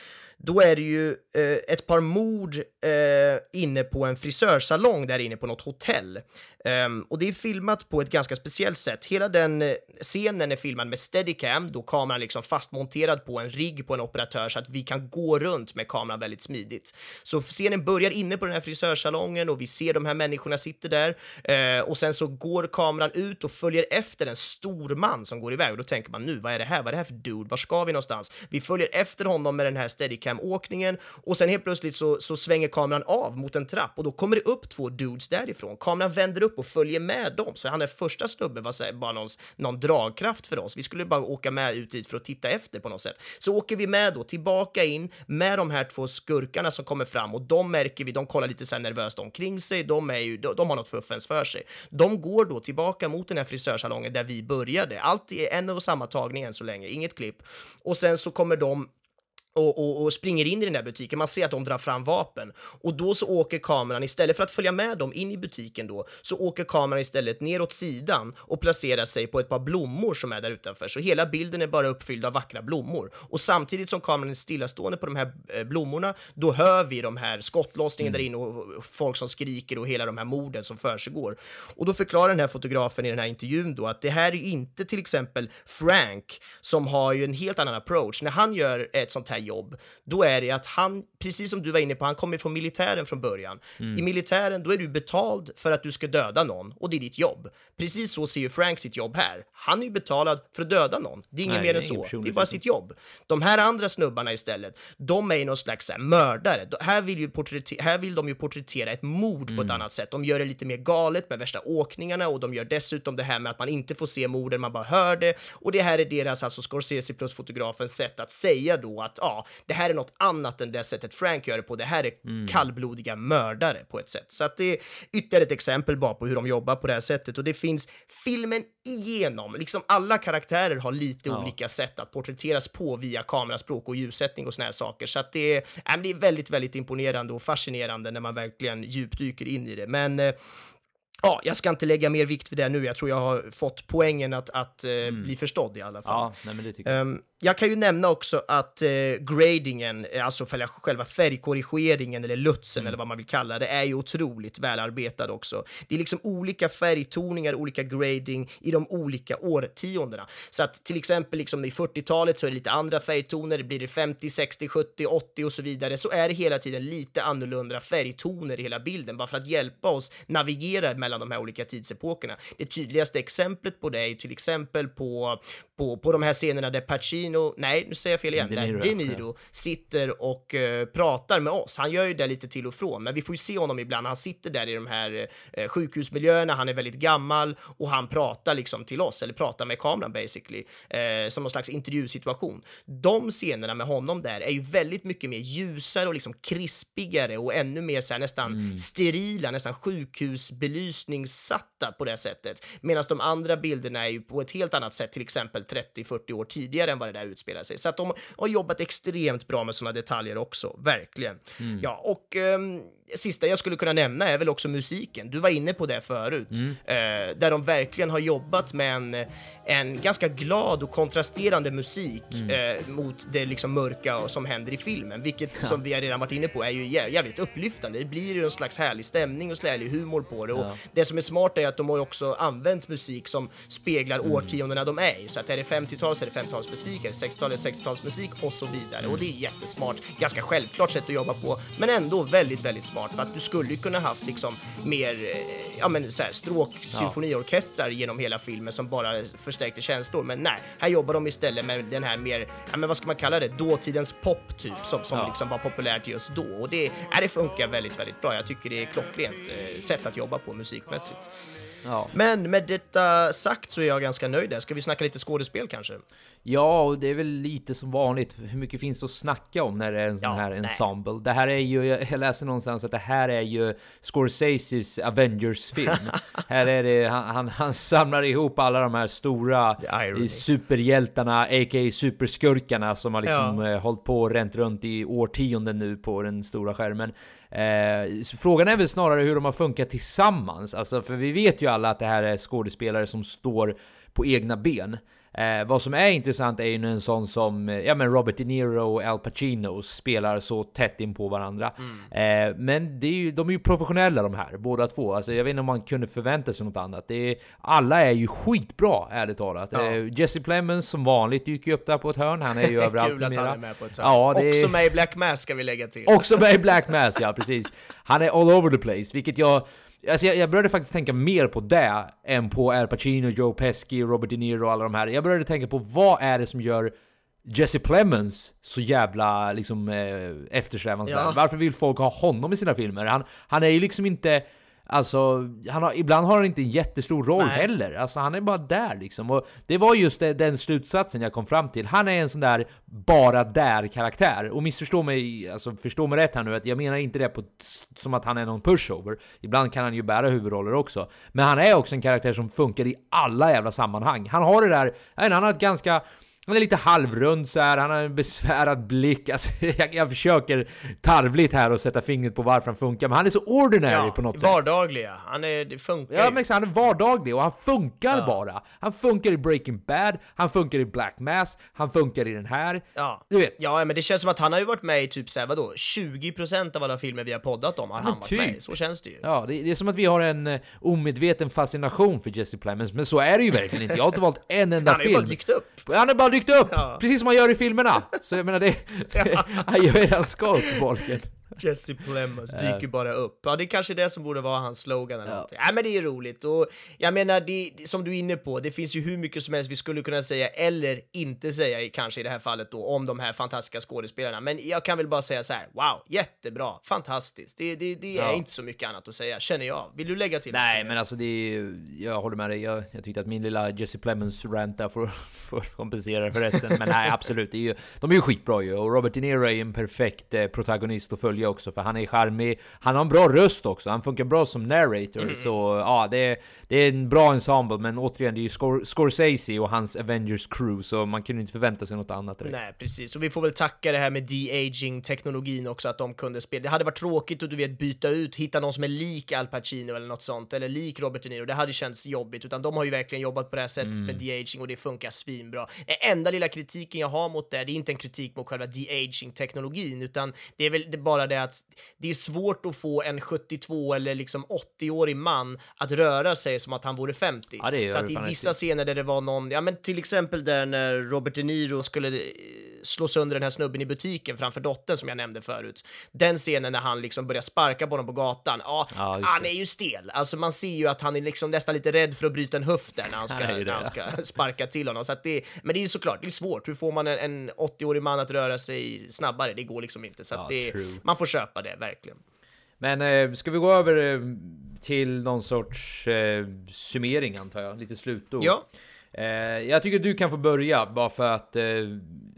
Då är det ju eh, ett par mord eh, inne på en frisörsalong där inne på något hotell. Ehm, och det är filmat på ett ganska speciellt sätt. Hela den eh, scenen är filmad med steadicam, då kameran liksom fastmonterad på en rigg på en operatör så att vi kan gå runt med kameran väldigt smidigt. Så scenen börjar inne på den här frisörsalongen och vi ser de här människorna sitter där eh, och sen så går kameran ut och följer efter en stor man som går iväg och då tänker man nu, vad är det här? Vad är det här för dude? Var ska vi någonstans? Vi följer efter honom med den här steadicam åkningen och sen helt plötsligt så, så svänger kameran av mot en trapp och då kommer det upp två dudes därifrån. Kameran vänder upp och följer med dem, så han är första snubben var här, bara någon, någon dragkraft för oss. Vi skulle bara åka med ut dit för att titta efter på något sätt. Så åker vi med då tillbaka in med de här två skurkarna som kommer fram och de märker vi, de kollar lite så här nervöst omkring sig. De är ju, de, de har något fuffens för sig. De går då tillbaka mot den här frisörsalongen där vi började. Allt är en och samma tagning än så länge, inget klipp. Och sen så kommer de och, och, och, springer in i den där butiken. Man ser att de drar fram vapen och då så åker kameran istället för att följa med dem in i butiken då så åker kameran istället ner åt sidan och placerar sig på ett par blommor som är där utanför. Så hela bilden är bara uppfylld av vackra blommor och samtidigt som kameran är stillastående på de här eh, blommorna, då hör vi de här skottlossningen mm. där inne och folk som skriker och hela de här morden som försiggår. Och då förklarar den här fotografen i den här intervjun då att det här är ju inte till exempel Frank som har ju en helt annan approach. När han gör ett sånt här jobb, då är det att han, precis som du var inne på, han kommer från militären från början. Mm. I militären, då är du betald för att du ska döda någon och det är ditt jobb. Precis så ser ju Frank sitt jobb här. Han är ju betalad för att döda någon. Det är inget mer än så. Det är bara sitt jobb. De här andra snubbarna istället, de är ju någon slags här, mördare. Här vill, ju här vill de ju porträttera ett mord mm. på ett mm. annat sätt. De gör det lite mer galet med värsta åkningarna och de gör dessutom det här med att man inte får se morden, man bara hör det. Och det här är deras, alltså Scorsese plus fotografens sätt att säga då att ja, det här är något annat än det sättet Frank gör det på. Det här är mm. kallblodiga mördare på ett sätt. Så att det är ytterligare ett exempel bara på hur de jobbar på det här sättet och det finns filmen igenom. Liksom alla karaktärer har lite ja. olika sätt att porträtteras på via kameraspråk och ljussättning och såna här saker. Så att det är, äh, det är väldigt, väldigt imponerande och fascinerande när man verkligen djupdyker in i det. Men eh, Ja, jag ska inte lägga mer vikt vid det nu. Jag tror jag har fått poängen att, att eh, mm. bli förstådd i alla fall. Ja, nej, men det tycker jag. Um, jag kan ju nämna också att eh, gradingen, eh, alltså själva färgkorrigeringen eller lutsen mm. eller vad man vill kalla det, är ju otroligt välarbetad också. Det är liksom olika färgtoningar, olika grading i de olika årtiondena. Så att till exempel liksom i 40-talet så är det lite andra färgtoner, blir det 50, 60, 70, 80 och så vidare, så är det hela tiden lite annorlunda färgtoner i hela bilden, bara för att hjälpa oss navigera mellan de här olika tidsepokerna. Det tydligaste exemplet på det är ju till exempel på, på, på de här scenerna där Pacino, nej nu säger jag fel igen, De Niro, där De Niro sitter och uh, pratar med oss. Han gör ju det lite till och från, men vi får ju se honom ibland. Han sitter där i de här uh, sjukhusmiljöerna, han är väldigt gammal och han pratar liksom till oss, eller pratar med kameran basically, uh, som någon slags intervjusituation. De scenerna med honom där är ju väldigt mycket mer ljusare och liksom krispigare och ännu mer så här, nästan mm. sterila, nästan sjukhusbelysningssatta på det sättet. Medan de andra bilderna är ju på ett helt annat sätt, till exempel 30-40 år tidigare än vad det där utspelar sig. Så att de har jobbat extremt bra med sådana detaljer också, verkligen. Mm. Ja, och um, sista jag skulle kunna nämna är väl också musiken. Du var inne på det förut, mm. eh, där de verkligen har jobbat med en, en ganska glad och kontrasterande musik mm. eh, mot det liksom mörka som händer i filmen, vilket ja. som vi har redan varit inne på är ju jävligt upplyftande. Det blir ju en slags härlig stämning och härlig humor på det. Och ja. det som är smart är att de har också använt musik som speglar mm. årtiondena de är i. Så att är det 50-tal så är det 50-talsmusik, är det 60-tal är det 60-talsmusik och så vidare. Mm. Och det är jättesmart, ganska självklart sätt att jobba på, men ändå väldigt, väldigt smart för att du skulle ju kunna haft liksom mer, eh, ja men så här stråk symfoniorkestrar ja. genom hela filmen som bara förstärkte känslor. Men nej, här jobbar de istället med den här mer, ja men vad ska man kalla det, dåtidens pop typ som, som ja. liksom var populärt just då. Och det, ja, det funkar väldigt, väldigt bra. Jag tycker det är klockrent eh, sätt att jobba på musikmässigt. Ja. Men med detta sagt så är jag ganska nöjd där. Ska vi snacka lite skådespel kanske? Ja, och det är väl lite som vanligt. Hur mycket finns det att snacka om när det är en sån ja, här nej. ensemble? Det här är ju, jag läser någonstans att det här är ju Scorseses Avengers-film. här är det, han, han, han, samlar ihop alla de här stora superhjältarna, a.k.a. superskurkarna som har liksom ja. Eh, hållit på och ränt runt i årtionden nu på den stora skärmen. Eh, frågan är väl snarare hur de har funkat tillsammans. Alltså, för vi vet ju alla att det här är skådespelare som står på egna ben. Eh, vad som är intressant är ju en sån som eh, ja, men Robert De Niro och Al Pacino spelar så tätt in på varandra. Mm. Eh, men det är ju, de är ju professionella de här, båda två. Alltså, jag vet inte om man kunde förvänta sig något annat. Är, alla är ju skitbra, ärligt talat. Ja. Eh, Jesse Plemons som vanligt dyker ju upp där på ett hörn. Han är ju överallt Kul att han är med på ett hörn. Ja, det Också med i Black Mass ska vi lägga till. Också med i Black Mass, ja precis. Han är all over the place, vilket jag Alltså jag, jag, började faktiskt tänka mer på det än på Al Pacino, Joe Pesci, Robert De Niro och alla de här. Jag började tänka på vad är det som gör Jesse Plemons så jävla liksom eh, eftersträvansvärd? Ja. Varför vill folk ha honom i sina filmer? Han, han är ju liksom inte... Alltså, han har, ibland har han inte en jättestor roll Nej. heller. Alltså, han är bara där liksom. Och det var just det, den slutsatsen jag kom fram till. Han är en sån där bara där-karaktär. Och missförstå mig, alltså förstå mig rätt här nu, att jag menar inte det på, som att han är någon pushover. Ibland kan han ju bära huvudroller också. Men han är också en karaktär som funkar i alla jävla sammanhang. Han har det där, han har ett ganska han är lite halvrund så här, han har en besvärad blick. Alltså, jag, jag försöker tarvligt här och sätta fingret på varför han funkar, men han är så ordinary på något sätt. vardagliga. Han är, det funkar Ja men han är vardaglig och han funkar Ja. bara. Han funkar i Breaking Bad, han funkar i Black Mass, han funkar i den här. Ja. Du vet. ja, men det känns som att han har ju varit med i typ såhär, vadå, 20% av alla filmer vi har poddat om har han varit typ. med i. Så känns det ju. Ja, det, det är som att vi har en uh, omedveten fascination för Jesse Plemons, men så är det ju verkligen inte. Jag har inte valt en enda Han har ju film. bara dykt upp. Han har bara dykt upp! Ja. Precis som han gör i filmerna! Så jag menar, det, han gör det han ska uppenbarligen. Jesse Plemons dyker bara upp. Ja, det är kanske det som borde vara hans slogan eller någonting. Ja, men det är roligt och jag menar, det, som du är inne på, det finns ju hur mycket som helst vi skulle kunna säga eller inte säga kanske i det här fallet då om de här fantastiska skådespelarna. Men jag kan väl bara säga så här: wow, jättebra, fantastiskt. Det, det, det är Ja. inte så mycket annat att säga, känner jag. Vill du lägga till? Nej, men alltså det är, Jag håller med dig. Jag, jag tyckte att min lilla Jesse Plemons rant där får, får kompensera för resten. Men nej, absolut. Det är ju, de är ju skitbra ju. Och Robert De Niro är en perfekt eh, protagonist att följa också. För han är charmig. Han har en bra röst också. Han funkar bra som narrator. Så ja, det är, det är en bra ensemble. Men återigen, det är ju Scor- Scorsese och hans Avengers crew. Så man kunde inte förvänta sig något annat. direkt. Nej, precis. Och vi får väl tacka det här med de-aging-teknologin också, att de kunde spela. Det hade varit tråkigt att du vet byta ut, hitta någon som är lik Al Pacino eller något sånt, eller lik Robert De Niro. Det hade känts jobbigt, utan de har ju verkligen jobbat på det här sättet med de-aging och det funkar svinbra. Den enda lilla kritiken jag har mot det, det är inte en kritik mot själva de-aging-teknologin, utan det är väl det bara det att det är svårt att få en 72 eller liksom 80-årig man att röra sig som att han vore 50. Ja, det Så det att i vissa scener där det var någon, ja men till exempel där när Robert De Niro skulle eh, slå sönder den här snubben i butiken framför dottern som jag nämnde förut. Den scenen när han liksom börjar sparka på honom på gatan, ja, Ja, han det. är ju stel. Alltså man ser ju att han är liksom nästan lite rädd för att bryta en höft där när han ska, när han det. ska sparka till honom. Så det, men det är ju såklart, det är svårt. Hur får man en, en 80-årig man att röra sig snabbare? Det går liksom inte. Så Ja, det, man får köpa det, verkligen. Men eh, ska vi gå över eh, till någon sorts eh, summering antar jag? Lite slutord. Ja. Eh, jag tycker du kan få börja bara för att, eh,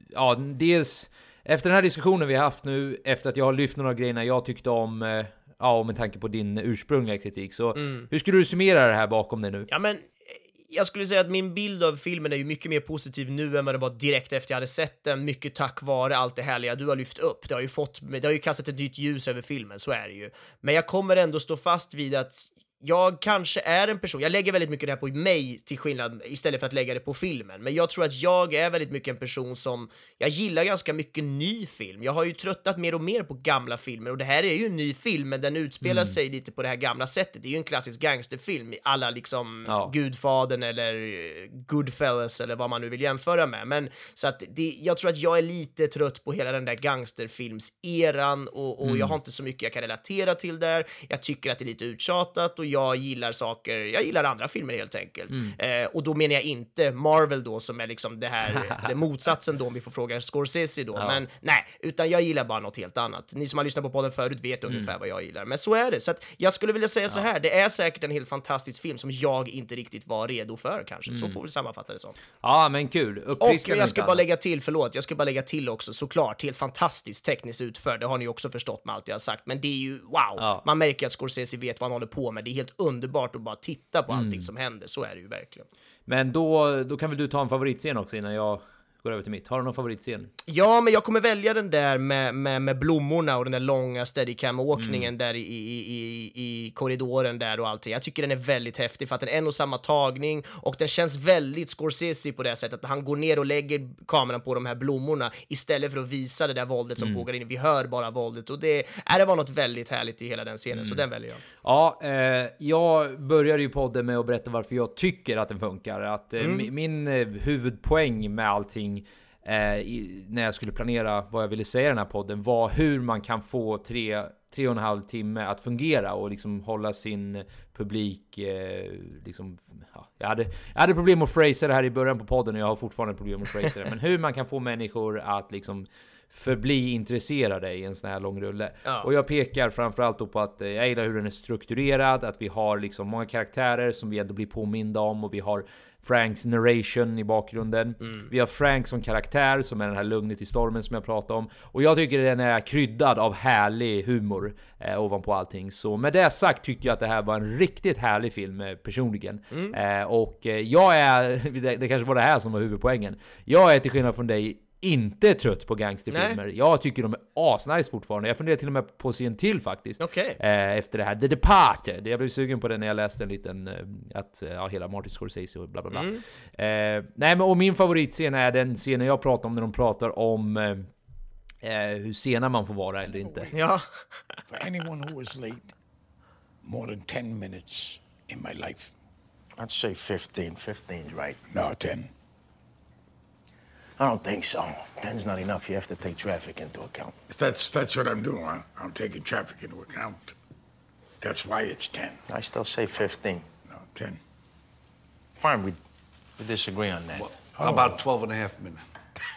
ja, dels efter den här diskussionen vi har haft nu, efter att jag har lyft några grejerna jag tyckte om, eh, ja, och med tanke på din ursprungliga kritik, så Mm. hur skulle du summera det här bakom dig nu? Ja, men jag skulle säga att min bild av filmen är ju mycket mer positiv nu än vad den var direkt efter jag hade sett den, mycket tack vare allt det härliga du har lyft upp. Det har ju fått, det har ju kastat ett nytt ljus över filmen, så är det ju. Men jag kommer ändå stå fast vid att jag kanske är en person, jag lägger väldigt mycket det här på mig till skillnad istället för att lägga det på filmen, men jag tror att jag är väldigt mycket en person som, jag gillar ganska mycket ny film. Jag har ju tröttnat mer och mer på gamla filmer och det här är ju en ny film, men den utspelar sig lite på det här gamla sättet. Det är ju en klassisk gangsterfilm, i alla liksom Ja. Gudfadern eller eh, Goodfellas eller vad man nu vill jämföra med. Men så att det, jag tror att jag är lite trött på hela den där gangsterfilmseran och, och jag har inte så mycket jag kan relatera till där. Jag tycker att det är lite uttjatat och jag gillar saker, jag gillar andra filmer helt enkelt. Eh, och då menar jag inte Marvel då som är liksom det här, det motsatsen då om vi får fråga Scorsese då. Ja. Men nej, utan jag gillar bara något helt annat. Ni som har lyssnat på podden förut vet ungefär vad jag gillar. Men så är det. Så att jag skulle vilja säga så här, det är säkert en helt fantastisk film som jag inte riktigt var redo för kanske. Så får vi sammanfatta det som. Ja, men kul. Och Uppfriskande jag ska bara lägga till, förlåt, jag ska bara lägga till också såklart, helt fantastiskt tekniskt utförd, det har ni också förstått med allt jag har sagt, men det är ju wow! Ja. Man märker att Scorsese vet vad han håller på med, det är helt underbart att bara titta på Mm. allting som händer, så är det ju verkligen. Men då, då kan väl du ta en favoritscen också innan jag går över till mitt. Har du någon favoritscen? Ja, men jag kommer välja den där med, med, med blommorna och den där långa steadicam-åkningen Mm. där i, i, i, i korridoren där och allting. Jag tycker den är väldigt häftig för att den är en och samma tagning och den känns väldigt Scorsese på det sättet att han går ner och lägger kameran på de här blommorna istället för att visa det där våldet Mm. som pågår inne. Vi hör bara våldet och det, är det var något väldigt härligt i hela den scenen, Mm. så den väljer jag. Ja, eh, jag började ju podden med att berätta varför jag tycker att den funkar. Att eh, mi- min eh, huvudpoäng med allting eh, i, när jag skulle planera vad jag ville säga i den här podden var hur man kan få tre, tre och en halv timme att fungera och liksom hålla sin publik eh, liksom, ja, jag, hade, jag hade problem att phrasa det här i början på podden och jag har fortfarande problem att phrasa det. Men hur man kan få människor att liksom förbli intresserade i en sån här lång rulle. Ja. Och jag pekar framförallt då på att eh, jag gillar hur den är strukturerad, att vi har liksom många karaktärer som vi ändå blir påminda om och vi har Franks narration i bakgrunden. Vi har Frank som karaktär som är den här lugnet i stormen som jag pratade om. Och jag tycker den är kryddad av härlig humor eh, ovanpå allting. Så med det sagt tyckte jag att det här var en riktigt härlig film eh, personligen. Eh, och eh, jag är, det, det kanske var det här som var huvudpoängen. Jag är till skillnad från dig inte trött på gangsterfilmer. Jag tycker de är asnice fortfarande. Jag funderar till och med på att se en till faktiskt. Okej. Eh, efter det här. The Departed. Jag blev sugen på det när jag läste en liten... Eh, att, eh, ja, hela Martin Scorsese och bla bla bla. Mm. Eh, nej men och min favoritscen är den scenen jag pratar om när de pratar om eh, eh, hur sena man får vara eller inte. Ja. For anyone who was late more than 10 minutes in my life. I'd say 15. 15's right. No, 10. I don't think so. Ten's not enough. You have to take traffic into account. That's that's what I'm doing. I, I'm taking traffic into account. That's why it's 10. I still say 15. No, 10. Fine, we, we disagree on that. How about 12 and a half minutes?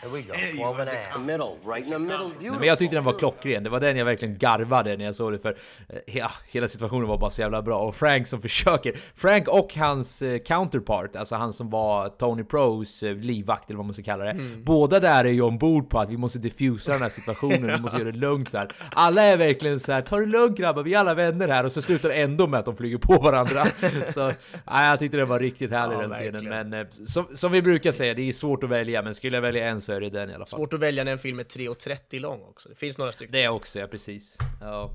There we go. 12 and a half. Middle, right in the middle. Nej, men jag tyckte den var klockren, det var den jag verkligen garvade när jag såg det för eh, ja, hela situationen var bara så jävla bra och Frank som försöker Frank och hans eh, counterpart, alltså han som var Tony Pros eh, livvakt eller vad man ska kalla det Båda där är ju ombord på att vi måste diffusa den här situationen, vi måste göra det lugnt så här. Alla är verkligen så här: ta det lugnt grabbar, vi är alla vänner här och så slutar det ändå med att de flyger på varandra Så ja, jag tyckte det var riktigt härlig Ja, den scenen verkligen. men eh, som, som vi brukar säga, det är svårt att välja men skulle jag välja en så är det den i alla fall Svårt att välja när en film är 3.30 lång också. Det finns några stycken. Det också, ja precis. Ja.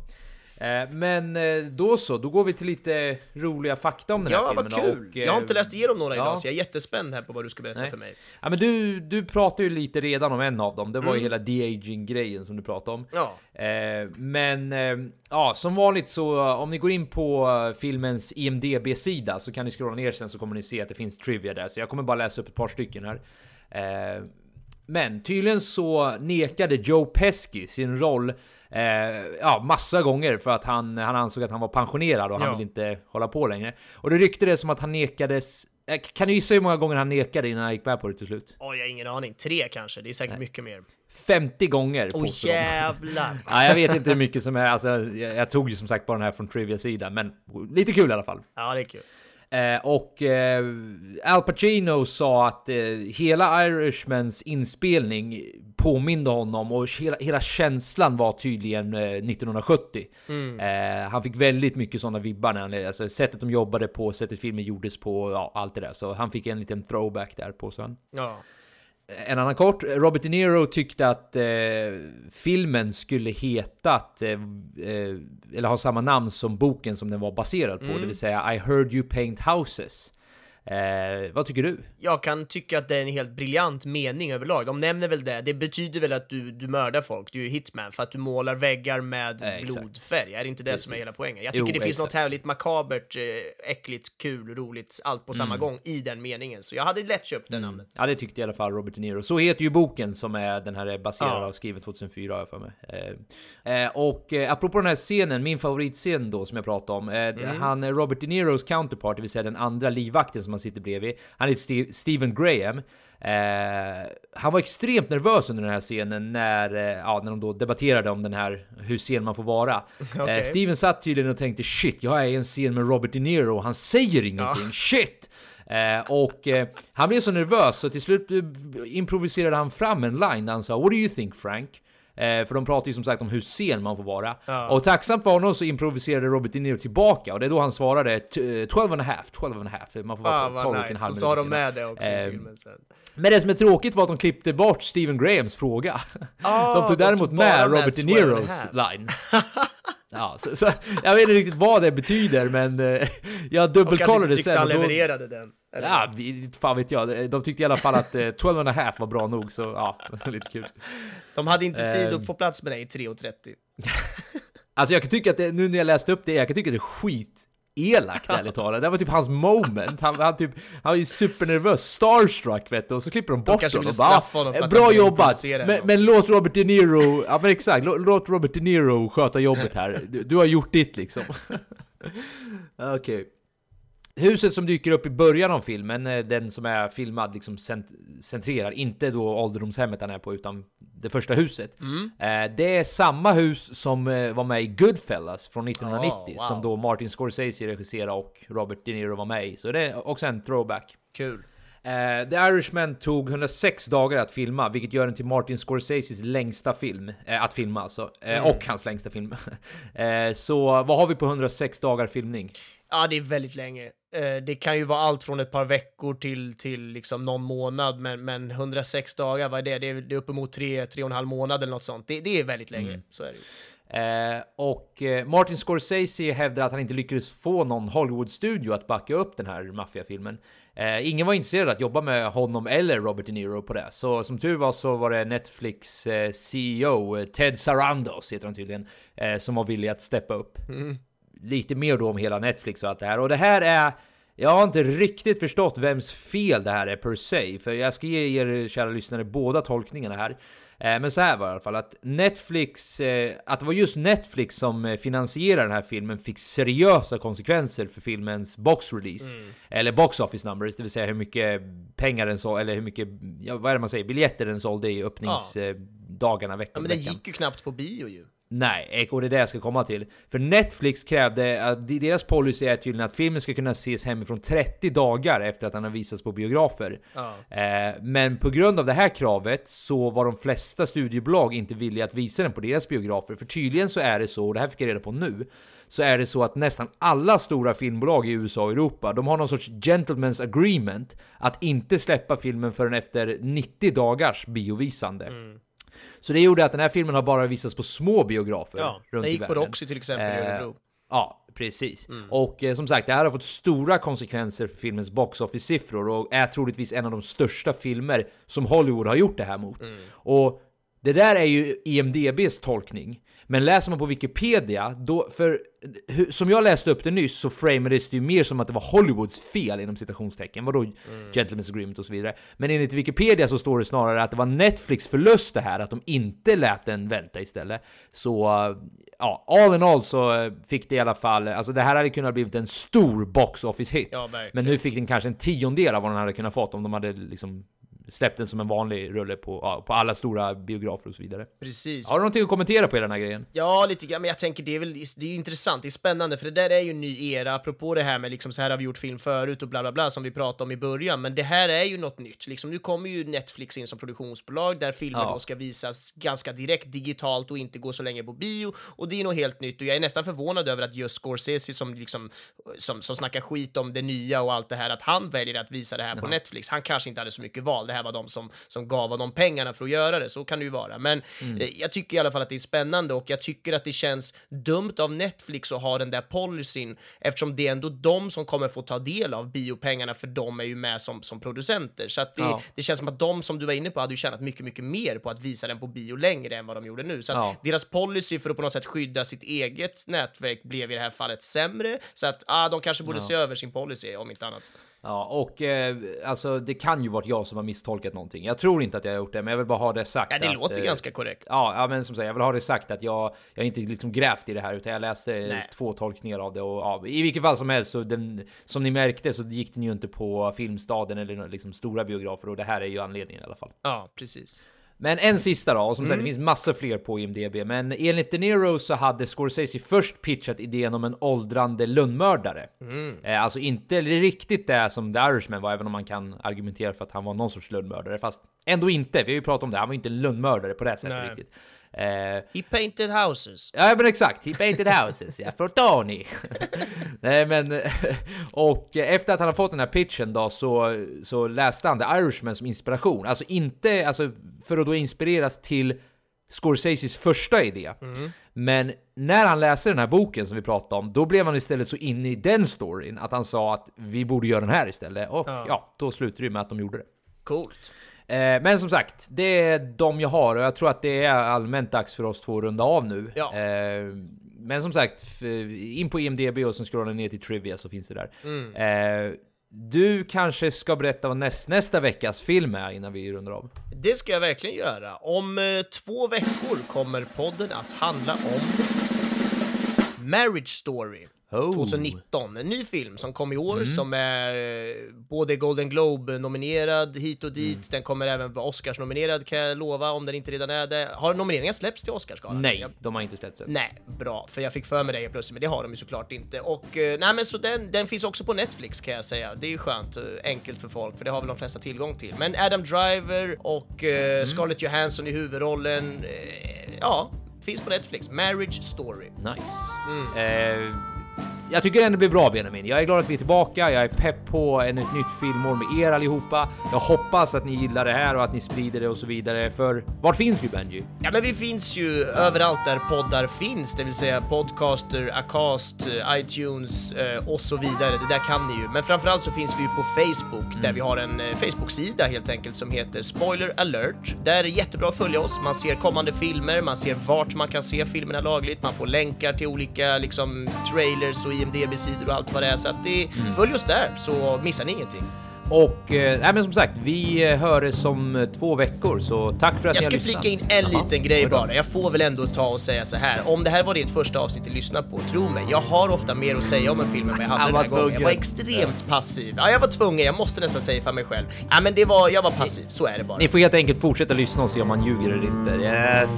Eh, Men eh, då så, då går vi till lite roliga fakta om den här Ja, filmen. vad kul! och, eh, jag har inte läst igenom några ja. idag, så jag är jättespänd här på vad du ska berätta Nej. för mig. Ja men du, du pratade ju lite redan om en av dem, det var ju hela de-aging-grejen som du pratade om. Mm. Ja. Men ja, som vanligt så om ni går in på filmens IMDB-sida så kan ni scrolla ner sen så kommer ni se att det finns trivia där. Så jag kommer bara läsa upp ett par stycken här. Men tydligen så nekade Joe Pesci sin roll eh, ja, massa gånger för att han, han ansåg att han var pensionerad och han Ja. ville inte hålla på längre. Och det ryktades som att han nekades... eh, Kan du gissa hur många gånger han nekade innan han gick med på det till slut? Oj, jag har ingen aning. Tre kanske? Det är säkert mycket mer. 50 gånger Åh de. jävlar! Ja, jag vet inte hur mycket som är, alltså, jag, jag tog ju som sagt bara den här från Trivia-sidan, men lite kul i alla fall. Ja, det är kul. Eh, och eh, Al Pacino sa att eh, hela Irishmans inspelning påminde honom och hela, hela känslan var tydligen eh, 1970. Eh, han fick väldigt mycket sådana vibbar när han, alltså sättet de jobbade på, sättet filmen gjordes på, ja, allt det där. Så han fick en liten throwback där på sen. Ja. En annan kort, Robert De Niro tyckte att eh, filmen skulle hetat, eh, eh, eller ha samma namn som boken som den var baserad på, det vill säga I heard you paint houses. Eh, vad tycker du? Jag kan tycka att det är en helt briljant mening överlag. De nämner väl det. Det betyder väl att du, du mördar folk, du är hitman, för att du målar väggar med Eh, blodfärg. Är det inte det som är Precis. hela poängen? Jag Jo, tycker det finns exakt. något härligt makabert, eh, äckligt, kul, roligt, allt på Mm. samma gång i den meningen. Så jag hade lätt köpt det namnet. Ja, det tyckte i alla fall Robert De Niro. Så heter ju boken som är den här är baserad Ja. av, skriven 2004 har jag för mig. Eh, eh, och eh, apropå den här scenen, min favoritscen då som jag pratade om. Eh, Han, eh, Robert De Niros counterpart, det vill säga den andra livvakten som han sitter bredvid. Han heter Steve, Stephen Graham. Eh, han var extremt nervös under den här scenen när, eh, ja, när de då debatterade om den här, hur sen man får vara. Okej. Eh, Steven satt tydligen och tänkte shit, jag är i en scen med Robert De Niro och han säger ingenting, shit! Eh, och eh, han blev så nervös så till slut eh, improviserade han fram en line där han sa What do you think Frank? Eh, för de pratar ju som sagt om hur sen man får vara. Ja. Och tacksamt för honom så improviserade Robert De Niro tillbaka och det är då han svarade t- eh, 12 and a half, 12 and a half. Man får vara Ah, 12 vad och en nice. halv Så sa de med det också i Eh, filmen sen. Men det som är tråkigt var att de klippte bort Stephen Grahams fråga. Ah, de tog de däremot bara med Robert De 12 Niros line. Ja, så, så, jag vet inte riktigt vad det betyder, men eh, jag Och kanske dubbelkollade inte tyckte sen. han och levererade den. Eller? Ja, fan vet jag. De tyckte i alla fall att eh, 12 and a half var bra nog, så ja, lite kul. De hade inte tid Ehm. att få plats med dig i 3.30. Alltså jag kan tycka att det, nu när jag läste upp det, jag kan tycka att det är skit elakt ärligt talat. Det var typ hans moment. Han, han, typ, han var ju supernervös, starstruck vet du, och så klipper de bort kanske honom. ville Bara, "Eh, Bra jobbat! Men, något." men låt Robert De Niro, ja men exakt, låt, Robert De Niro sköta jobbet här. Du, du har gjort ditt liksom. Okej. Huset som dyker upp i början av filmen, eh, den som är filmad liksom cent- centrerar, inte då ålderdomshemmet han är på, utan det första huset. Mm. Eh, Det är samma hus som eh, var med i Goodfellas från 1990, Oh, wow. som då Martin Scorsese regisserade och Robert De Niro var med i. Så det är också en throwback. Kul. Eh, The Irishman tog 106 dagar att filma, vilket gör den till Martin Scorseses längsta film. Eh, att filma alltså. Eh, Mm. Och hans längsta film. så vad har vi på 106 dagar filmning? Ja, det är väldigt länge. Eh, Det kan ju vara allt från ett par veckor till, till liksom någon månad, men, men 106 dagar, vad är det? Det är, det är uppemot tre, tre och en halv månad eller något sånt. Det, det är väldigt länge, Mm. så är det. Eh, och eh, Martin Scorsese hävdar att han inte lyckades få någon Hollywood-studio att backa upp den här maffiafilmen. Eh, ingen var intresserad att jobba med honom eller Robert De Niro på det. Så som tur var så var det Netflix eh, CEO, eh, Ted Sarandos heter han tydligen, som var villig att steppa upp. Lite mer då om hela Netflix och allt det här. Och det här är... Jag har inte riktigt förstått vems fel det här är per se, för jag ska ge er kära lyssnare båda tolkningarna här. Eh, Men så här var det i alla fall att Netflix, eh, att det var just Netflix som eh, finansierade den här filmen fick seriösa konsekvenser för filmens box release. Eller box office numbers, det vill säga hur mycket pengar den sålde, eller hur mycket, ja, vad är det man säger, biljetter den sålde i öppningsdagarna, Ja, veckan, men den gick ju knappt på bio ju. Nej, och det är det jag ska komma till. För Netflix krävde, att deras policy är tydligen att filmen ska kunna ses hemifrån 30 dagar efter att den har visats på biografer. Eh, men på grund av det här kravet så var de flesta studiebolag inte villiga att visa den på deras biografer. För tydligen så är det så, och det här fick jag reda på nu, så är det så att nästan alla stora filmbolag i USA och Europa, de har någon sorts gentleman's agreement att inte släppa filmen förrän efter 90 dagars biovisande. Mm. Så det gjorde att den här filmen har bara visats på små biografer Ja, runt den i gick på världen. Roxy till exempel i Eh, Örebro. Ja, precis. Och eh, som sagt, det här har fått stora konsekvenser för filmens box office-siffror och är troligtvis en av de största filmer som Hollywood har gjort det här mot. Och det där är ju IMDBs tolkning. Men läser man på Wikipedia, då, för som jag läste upp det nyss så framades det ju mer som att det var Hollywoods fel inom citationstecken. Vadå Gentlemen's Agreement och så vidare. Men enligt Wikipedia så står det snarare att det var Netflix förlust det här, att de inte lät den vänta istället. Så ja, all in all så fick det i alla fall, alltså det här hade kunnat blivit en stor box office hit. Ja. Men nu fick den kanske en tiondel av vad den hade kunnat fått om de hade liksom släppt den som en vanlig rulle på, ja, på alla stora biografer och så vidare. Precis. Har du någonting att kommentera på hela den här grejen? Ja, lite grann, men jag tänker det är väl det är intressant, det är spännande, för det där är ju en ny era, apropå det här med liksom så här har vi gjort film förut och bla bla bla som vi pratade om i början, men det här är ju något nytt. Liksom, nu kommer ju Netflix in som produktionsbolag där filmer Ja. då ska visas ganska direkt digitalt och inte gå så länge på bio, och det är nog helt nytt och jag är nästan förvånad över att just Scorsese som liksom som, som snackar skit om det nya och allt det här, att han väljer att visa det här på Netflix. Han kanske inte hade så mycket val, det här var de som, som gav honom pengarna för att göra det, så kan det ju vara. Men eh, jag tycker i alla fall att det är spännande och jag tycker att det känns dumt av Netflix att ha den där policyn eftersom det är ändå de som kommer få ta del av biopengarna för de är ju med som, som producenter. Så att det, Ja. det känns som att de som du var inne på hade ju tjänat mycket, mycket mer på att visa den på bio längre än vad de gjorde nu. Så att Ja. deras policy för att på något sätt skydda sitt eget nätverk blev i det här fallet sämre. Så att ah, de kanske borde se över sin policy om inte annat. Ja, och eh, alltså det kan ju varit jag som har misstolkat någonting. Jag tror inte att jag har gjort det, men jag vill bara ha det sagt. Ja, det att, låter eh, ganska korrekt. Ja, ja, men som sagt, jag vill ha det sagt att jag, jag inte liksom grävt i det här, utan jag läste Nej. två tolkningar av det. Och, ja, I vilket fall som helst, så den, som ni märkte så gick den ju inte på Filmstaden eller liksom stora biografer, och det här är ju anledningen i alla fall. Ja, precis. Men en sista då, och som sagt Mm. det finns massor fler på IMDB, men enligt De Niro så hade Scorsese först pitchat idén om en åldrande lönnmördare. Mm. Eh, alltså inte riktigt det som The Irishman var, även om man kan argumentera för att han var någon sorts lönnmördare, fast ändå inte. Vi har ju pratat om det, han var inte en lönnmördare på det sättet Nej. riktigt. Eh, He painted houses. Ja men exakt, he painted houses, ja, för Tony. Nej men, och efter att han har fått den här pitchen då så, så läste han The Irishman som inspiration. Alltså inte, alltså för att då inspireras till Scorseses första idé. Men när han läste den här boken som vi pratade om, då blev han istället så inne i den storyn att han sa att vi borde göra den här istället. Och ja, då slutade det med att de gjorde det. Coolt. Eh, men som sagt, det är de jag har och jag tror att det är allmänt dags för oss två att runda av nu. Ja. Eh, men som sagt, in på IMDB och sen scrolla ner till Trivia så finns det där. Eh, du kanske ska berätta vad näst, nästa veckas film är innan vi rundar av. Det ska jag verkligen göra. Om två veckor kommer podden att handla om Marriage Story. Oh. 2019, en ny film som kom i år som är eh, både Golden Globe-nominerad hit och dit, den kommer även vara Oscars-nominerad kan jag lova om den inte redan är det. Har nomineringar släppts till Oscarsgalan? Nej, de har inte släppts än. Nej, bra, för jag fick för mig det plötsligt, men det har de ju såklart inte. Och eh, nej men så den, den finns också på Netflix kan jag säga. Det är ju skönt, eh, enkelt för folk, för det har väl de flesta tillgång till. Men Adam Driver och eh, Scarlett Johansson i huvudrollen, eh, ja, finns på Netflix. Marriage Story. Nice. Eh, jag tycker ändå det blir bra Benjamin. Jag är glad att vi är tillbaka. Jag är pepp på en ett nytt filmår med er allihopa. Jag hoppas att ni gillar det här och att ni sprider det och så vidare. För vart finns vi Benji? Ja men vi finns ju överallt där poddar finns, det vill säga Podcaster, Acast, eh, iTunes eh, och så vidare. Det där kan ni ju. Men framförallt så finns vi ju på Facebook där vi har en eh, Facebook-sida helt enkelt som heter Spoiler alert. Där är det jättebra att följa oss. Man ser kommande filmer, man ser vart man kan se filmerna lagligt, man får länkar till olika liksom trailers och IMDB-sidor och allt vad det är. Så att det, följ oss där så missar ni ingenting. Och eh, nej, men som sagt, vi eh, hörs om eh, två veckor, så tack för att Jag ni har ska lyssnat. flika in en Jaha, liten grej bara. Jag får väl ändå ta och säga så här. Om det här var ditt första avsnitt att lyssna på, tro mig, jag har ofta mer att säga om en film än vad jag hade den här gången. Jag tvungen. var extremt passiv. Ja, jag var tvungen. Jag måste nästan säga för mig själv. Ja, men det var, jag var passiv. Så är det bara. Ni får helt enkelt fortsätta lyssna och se om man ljuger eller inte. Yes,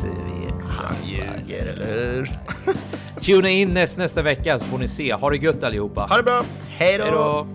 svek. Han ljuger, eller hur? Tuna in näst, nästa vecka så får ni se. Ha det gött allihopa. Ha det bra. Hej då!